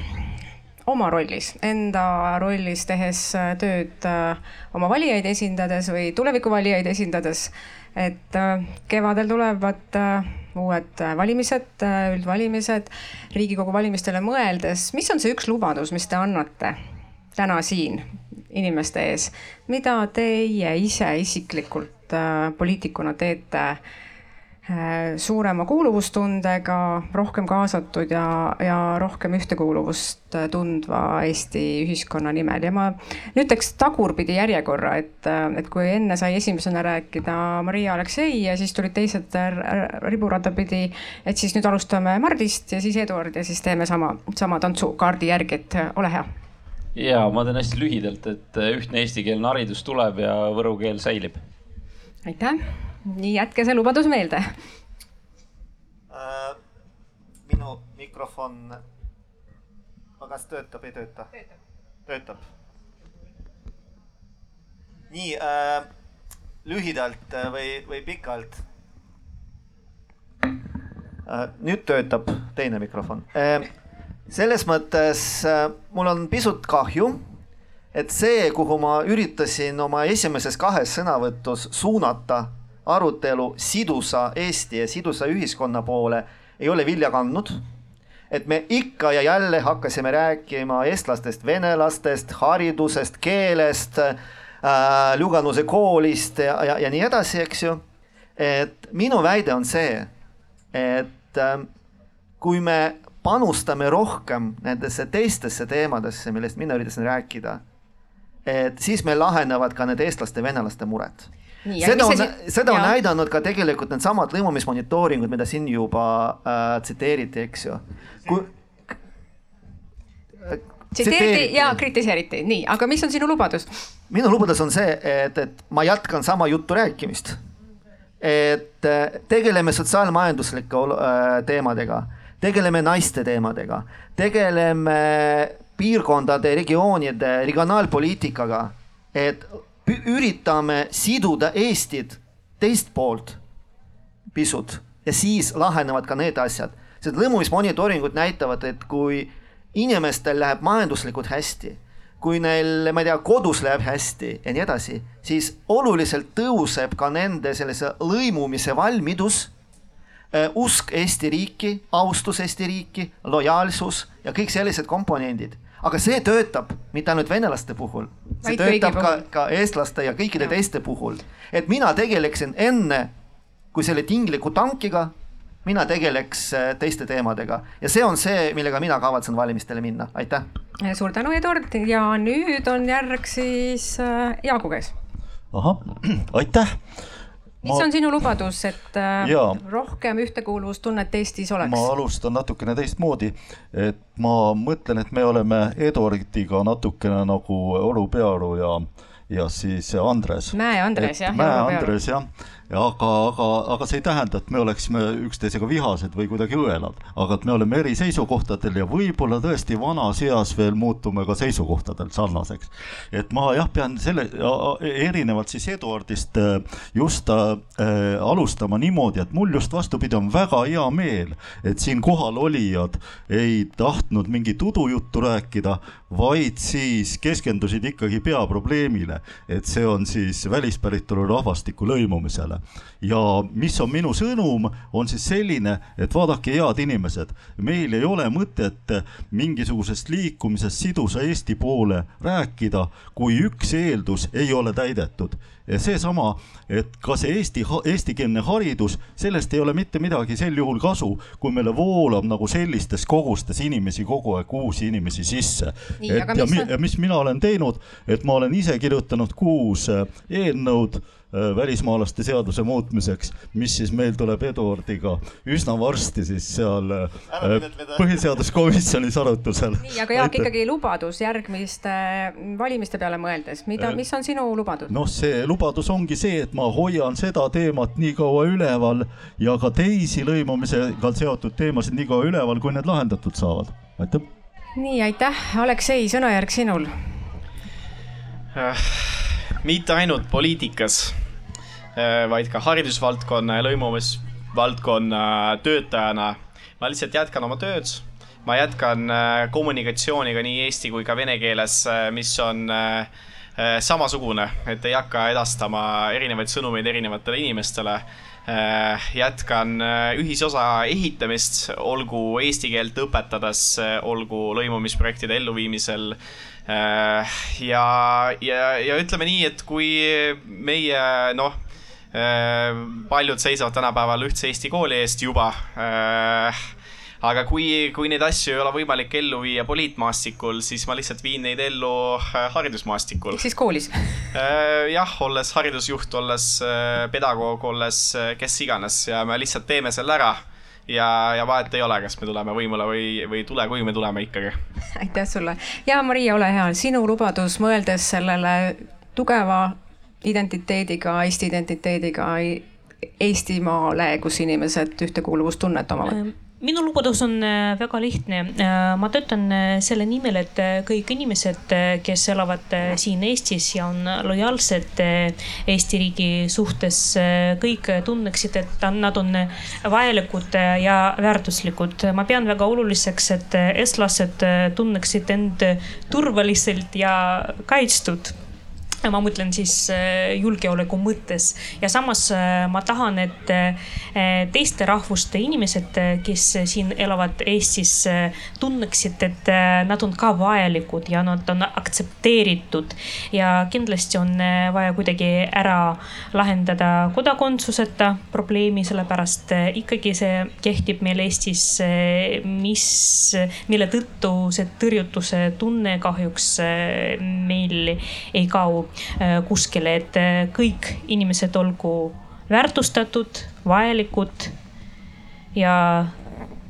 Speaker 2: Oma rollis, enda rollis tehes äh, tööd äh, oma valijaid esindades või tulevikuvalijaid esindades. et äh, kevadel tulevad uued valimised, üldvalimised, Riigikogu valimistele mõeldes, mis on see üks lubadus, mis te annate täna siin inimeste ees, mida teie ise isiklikult poliitikuna teete suurema kuuluvustundega, rohkem kaasatud ja, ja rohkem ühtekuuluvust tundva Eesti ühiskonna nimel. Ja ma nüüd teeks tagurpidi järjekorra, et, et kui enne sai esimesena rääkida Maria Aleksei ja siis tulid teised riburada pidi, et siis nüüd alustame Mardist ja siis Eduard ja siis teeme sama, sama tantsukaardi järgi, et ole hea.
Speaker 7: Ja ma teen hästi lühidalt, et ühtne eestikeelne haridus tuleb ja võru keel säilib.
Speaker 2: aitäh nii jätke see lubadus meelde
Speaker 6: äh,. minu mikrofon, kas töötab, ei tööta? töötab. nii äh, lühidalt äh, või, või pikalt äh,. nüüd töötab teine mikrofon äh,. selles mõttes äh, mul on pisut kahju et see, kuhu ma üritasin oma esimeses kahes sõnavõtus suunata arutelu sidusa Eesti ja sidusa ühiskonna poole ei ole vilja kandnud. et me ikka ja jälle hakkasime rääkima eestlastest, venelastest, haridusest, keelest äh,, Lüganuse koolist ja, ja, ja nii edasi, eks ju. et minu väide on see, et äh, kui me panustame rohkem nendesse teistesse teemadesse, millest mina üritasin rääkida, et siis meil lahenevad ka need eestlaste-venelaste mured seda on, seda on näidanud ka tegelikult needsamad lõimumismonitooringud, mida siin juba äh, tsiteeriti, eks ju. kui
Speaker 2: tsiteeriti ja kritiseeriti, nii, aga mis on sinu lubadus?
Speaker 6: minu lubadus on see, et, et ma jätkan sama juttu rääkimist. et äh, tegeleme sotsiaalmajanduslike äh, teemadega, tegeleme naiste teemadega, tegeleme piirkondade, regioonide, regionaalpoliitikaga, et üritame siduda Eestit teist poolt pisut ja siis lahenevad ka need asjad. sest lõimumismonitooringud näitavad, et kui inimestel läheb majanduslikult hästi, kui neil, ma ei tea, kodus läheb hästi ja nii edasi, siis oluliselt tõuseb ka nende sellise lõimumise valmidus äh,, usk Eesti riiki, austus Eesti riiki, lojaalsus ja kõik sellised komponendid aga see töötab mitte ainult venelaste puhul, see Vaid töötab ka, ka eestlaste ja kõikide ja. teiste puhul. et mina tegeleksin enne kui selle tingliku tankiga, mina tegeleks äh, teiste teemadega ja see on see, millega mina kavatsen valimistele minna, aitäh.
Speaker 2: suur tänu, Eduard ja nüüd on järg siis äh, Jaagu käes.
Speaker 5: ahah, [CLEARS THROAT] aitäh
Speaker 2: mis ma... on sinu lubadus, et äh, Jaa. rohkem ühtekuuluvustunnet Eestis oleks?
Speaker 5: ma alustan natukene teistmoodi, et ma mõtlen, et me oleme Eduardiga natukene nagu Oru Pearu ja, ja siis Andres.
Speaker 2: Mäe Andres jah.
Speaker 5: Mäe Andres jah aga, aga, aga see ei tähenda, et me oleksime üksteisega vihased või kuidagi õelad, aga et me oleme eri seisukohtadel ja võib-olla tõesti vanas eas veel muutume ka seisukohtadel sarnaseks. et ma jah, pean selle, erinevalt siis Eduardist äh, just äh, alustama niimoodi, et mul just vastupidi on väga hea meel, et siin kohal olijad ei tahtnud mingit udujuttu rääkida, vaid siis keskendusid ikkagi peaprobleemile, et see on siis välispäritolu rahvastiku lõimumisele ja mis on minu sõnum, on siis selline, et vaadake, head inimesed, meil ei ole mõtet mingisugusest liikumisest sidusa Eesti poole rääkida, kui üks eeldus ei ole täidetud seesama, et ka see eesti, eestikeelne haridus, sellest ei ole mitte midagi sel juhul kasu, kui meile voolab nagu sellistes kogustes inimesi kogu aeg, uusi inimesi sisse. et ja, mis, ja mis mina olen teinud, et ma olen ise kirjutanud kuus eelnõud Äh, välismaalaste seaduse muutmiseks, mis siis meil tuleb Eduardiga üsna varsti siis seal põhiseaduskomisjonis arutusel.
Speaker 2: nii, aga Jaak ikkagi lubadus järgmiste valimiste peale mõeldes, mida, mis on sinu lubadus?
Speaker 5: noh, see lubadus ongi see, et ma hoian seda teemat nii kaua üleval ja ka teisi lõimumisega seotud teemasid nii kaua üleval, kui need lahendatud saavad. aitäh.
Speaker 2: nii, aitäh, Aleksei, sõnajärg sinul
Speaker 4: äh mitte ainult poliitikas, äh, vaid ka haridusvaldkonna ja lõimumisvaldkonna töötajana. ma lihtsalt jätkan oma tööd. ma jätkan äh, kommunikatsiooniga nii eesti kui ka vene keeles, äh, mis on samasugune, et ei hakka edastama erinevaid sõnumeid erinevatele inimestele. Jätkan ühisosa ehitamist, olgu eesti keelt õpetades, olgu lõimumisprojektide elluviimisel. Äh, ja, ja, ja ütleme nii, et kui meie noh, paljud seisavad tänapäeval ühtse Eesti kooli eest juba aga kui, kui neid asju ei ole võimalik ellu viia poliitmaastikul, siis ma lihtsalt viin neid ellu äh, haridusmaastikul.
Speaker 2: ehk siis koolis? [LAUGHS]
Speaker 4: Äh, jah, olles haridusjuht, olles äh, pedagoog, olles kes iganes ja me lihtsalt teeme selle ära ja, ja vahet ei ole, kas me tuleme võimule või, või ei tule, kui me tuleme ikkagi. [LAUGHS]
Speaker 2: aitäh sulle ja Maria, ole hea, sinu lubadus, mõeldes sellele tugeva identiteediga, Eesti identiteediga Eestimaale, kus inimesed ühtekuuluvustunnet omavad
Speaker 3: minu lubadus on äh, väga lihtne. Äh, ma töötan äh, selle nimel, et kõik inimesed, kes elavad siin Eestis ja on lojaalsed Eesti riigi suhtes, kõik tunneksid, et nad on vajalikud ja väärtuslikud. ma pean väga oluliseks, et eestlased tunneksid end turvaliselt ja kaitstud ma mõtlen siis äh, julgeoleku mõttes ja samas äh, ma tahan, et äh, teiste rahvuste inimesed, kes siin elavad Eestis, tunneksid, et nad on ka vajalikud ja nad on aktsepteeritud. ja kindlasti on vaja kuidagi ära lahendada kodakondsuseta probleemi, sellepärast ikkagi see kehtib meil Eestis, mis, mille tõttu see tõrjutuse tunne kahjuks meil ei kao kuskile, et äh, kõik inimesed olgu väärtustatud, vajalikud ja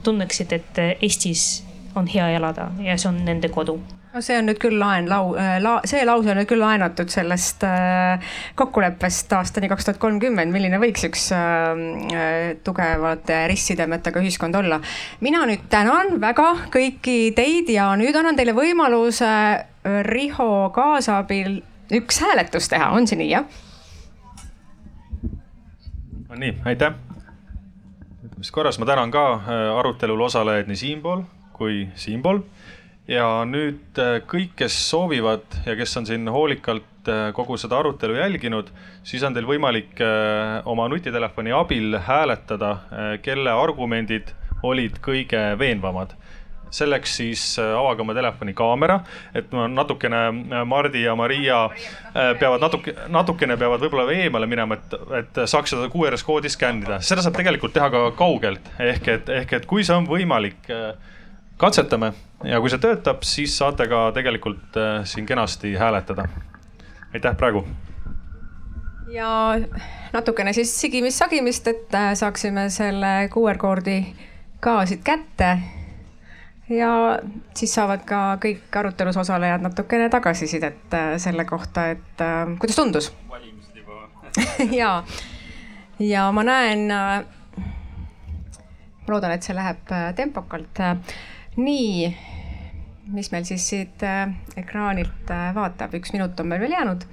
Speaker 3: tunneksid, et äh, Eestis on hea elada ja see on nende kodu
Speaker 2: no see on nüüd küll laen, lau- la,, see lause on nüüd küll laenatud sellest äh, kokkuleppest aastani kaks tuhat kolmkümmend, milline võiks üks äh, tugevate ristsidemetega ühiskond olla. mina nüüd tänan väga kõiki teid ja nüüd annan teile võimaluse Riho kaasabil üks hääletus teha, on see nii, jah?
Speaker 13: no nii, aitäh. mis korras, ma tänan ka äh, arutelul osalejaid nii siinpool kui siinpool. ja nüüd äh, kõik, kes soovivad ja kes on siin hoolikalt äh, kogu seda arutelu jälginud, siis on teil võimalik oma nutitelefoni abil hääletada, kelle argumendid olid kõige veenvamad selleks siis äh, avage oma telefoni kaamera, et natukene äh, Mardi ja Maria äh, peavad natuke, natukene peavad võib-olla eemale minema, et, et saaks seda QR-s koodi skännida. seda saab tegelikult teha ka kaugelt, ehk et, ehk et kui see on võimalik, katsetame ja kui see töötab, siis saate ka tegelikult siin kenasti hääletada. aitäh praegu
Speaker 2: ja natukene siis sigimist-sagimist, et saaksime selle QR koodi ka siit kätte ja siis saavad ka kõik arutelus osalejad natukene tagasisidet äh, selle kohta, et äh, kuidas tundus.
Speaker 7: valimised juba [LAUGHS]
Speaker 2: ja, ja ma näen, äh, ma loodan, et see läheb tempokalt. nii, mis meil siis siit ekraanilt vaatab, üks minut on meil veel jäänud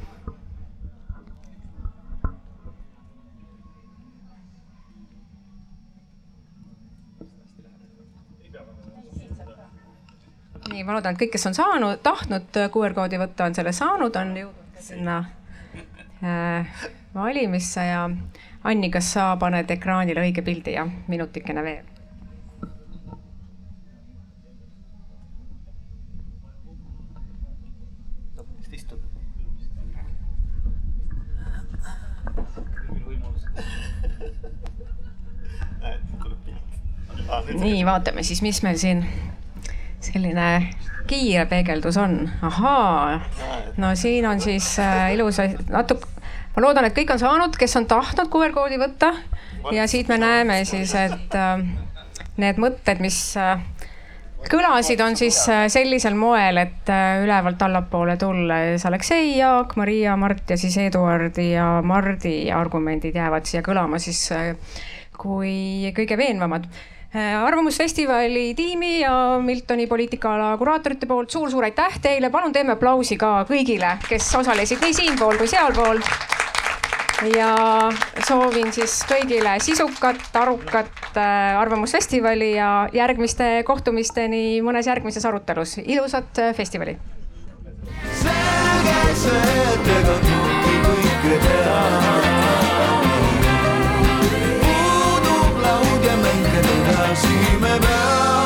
Speaker 2: nii, ma loodan, et kõik, kes on saanud, tahtnud QR koodi võtta, on selle saanud, on jõudnud sinna äh, valimisse ja Anni, kas sa paned ekraanile õige pildi ja minutikene veel? nii, vaatame siis, mis meil siin selline kiire peegeldus on, ahaa, no siin on siis äh, ilus natuke, ma loodan, et kõik on saanud, kes on tahtnud QR koodi võtta. Ja siit me näeme siis, et äh, need mõtted, mis äh, kõlasid, on siis äh, sellisel moel, et äh, ülevalt allapoole tulles Aleksei, Jaak, Maria, Mart ja siis Eduardi ja Mardi argumendid jäävad siia kõlama siis äh, kui kõige veenvamad arvamusfestivali tiimi ja Miltoni poliitikaala kuraatorite poolt suur-suur aitäh teile, palun teeme aplausi ka kõigile, kes osalesid nii siinpool kui sealpool. ja soovin siis kõigile sisukat, arukat äh, arvamusfestivali ja järgmiste kohtumisteni mõnes järgmises arutelus. ilusat äh, festivali. selge see, et ega kõike teha. μαζί με μένα.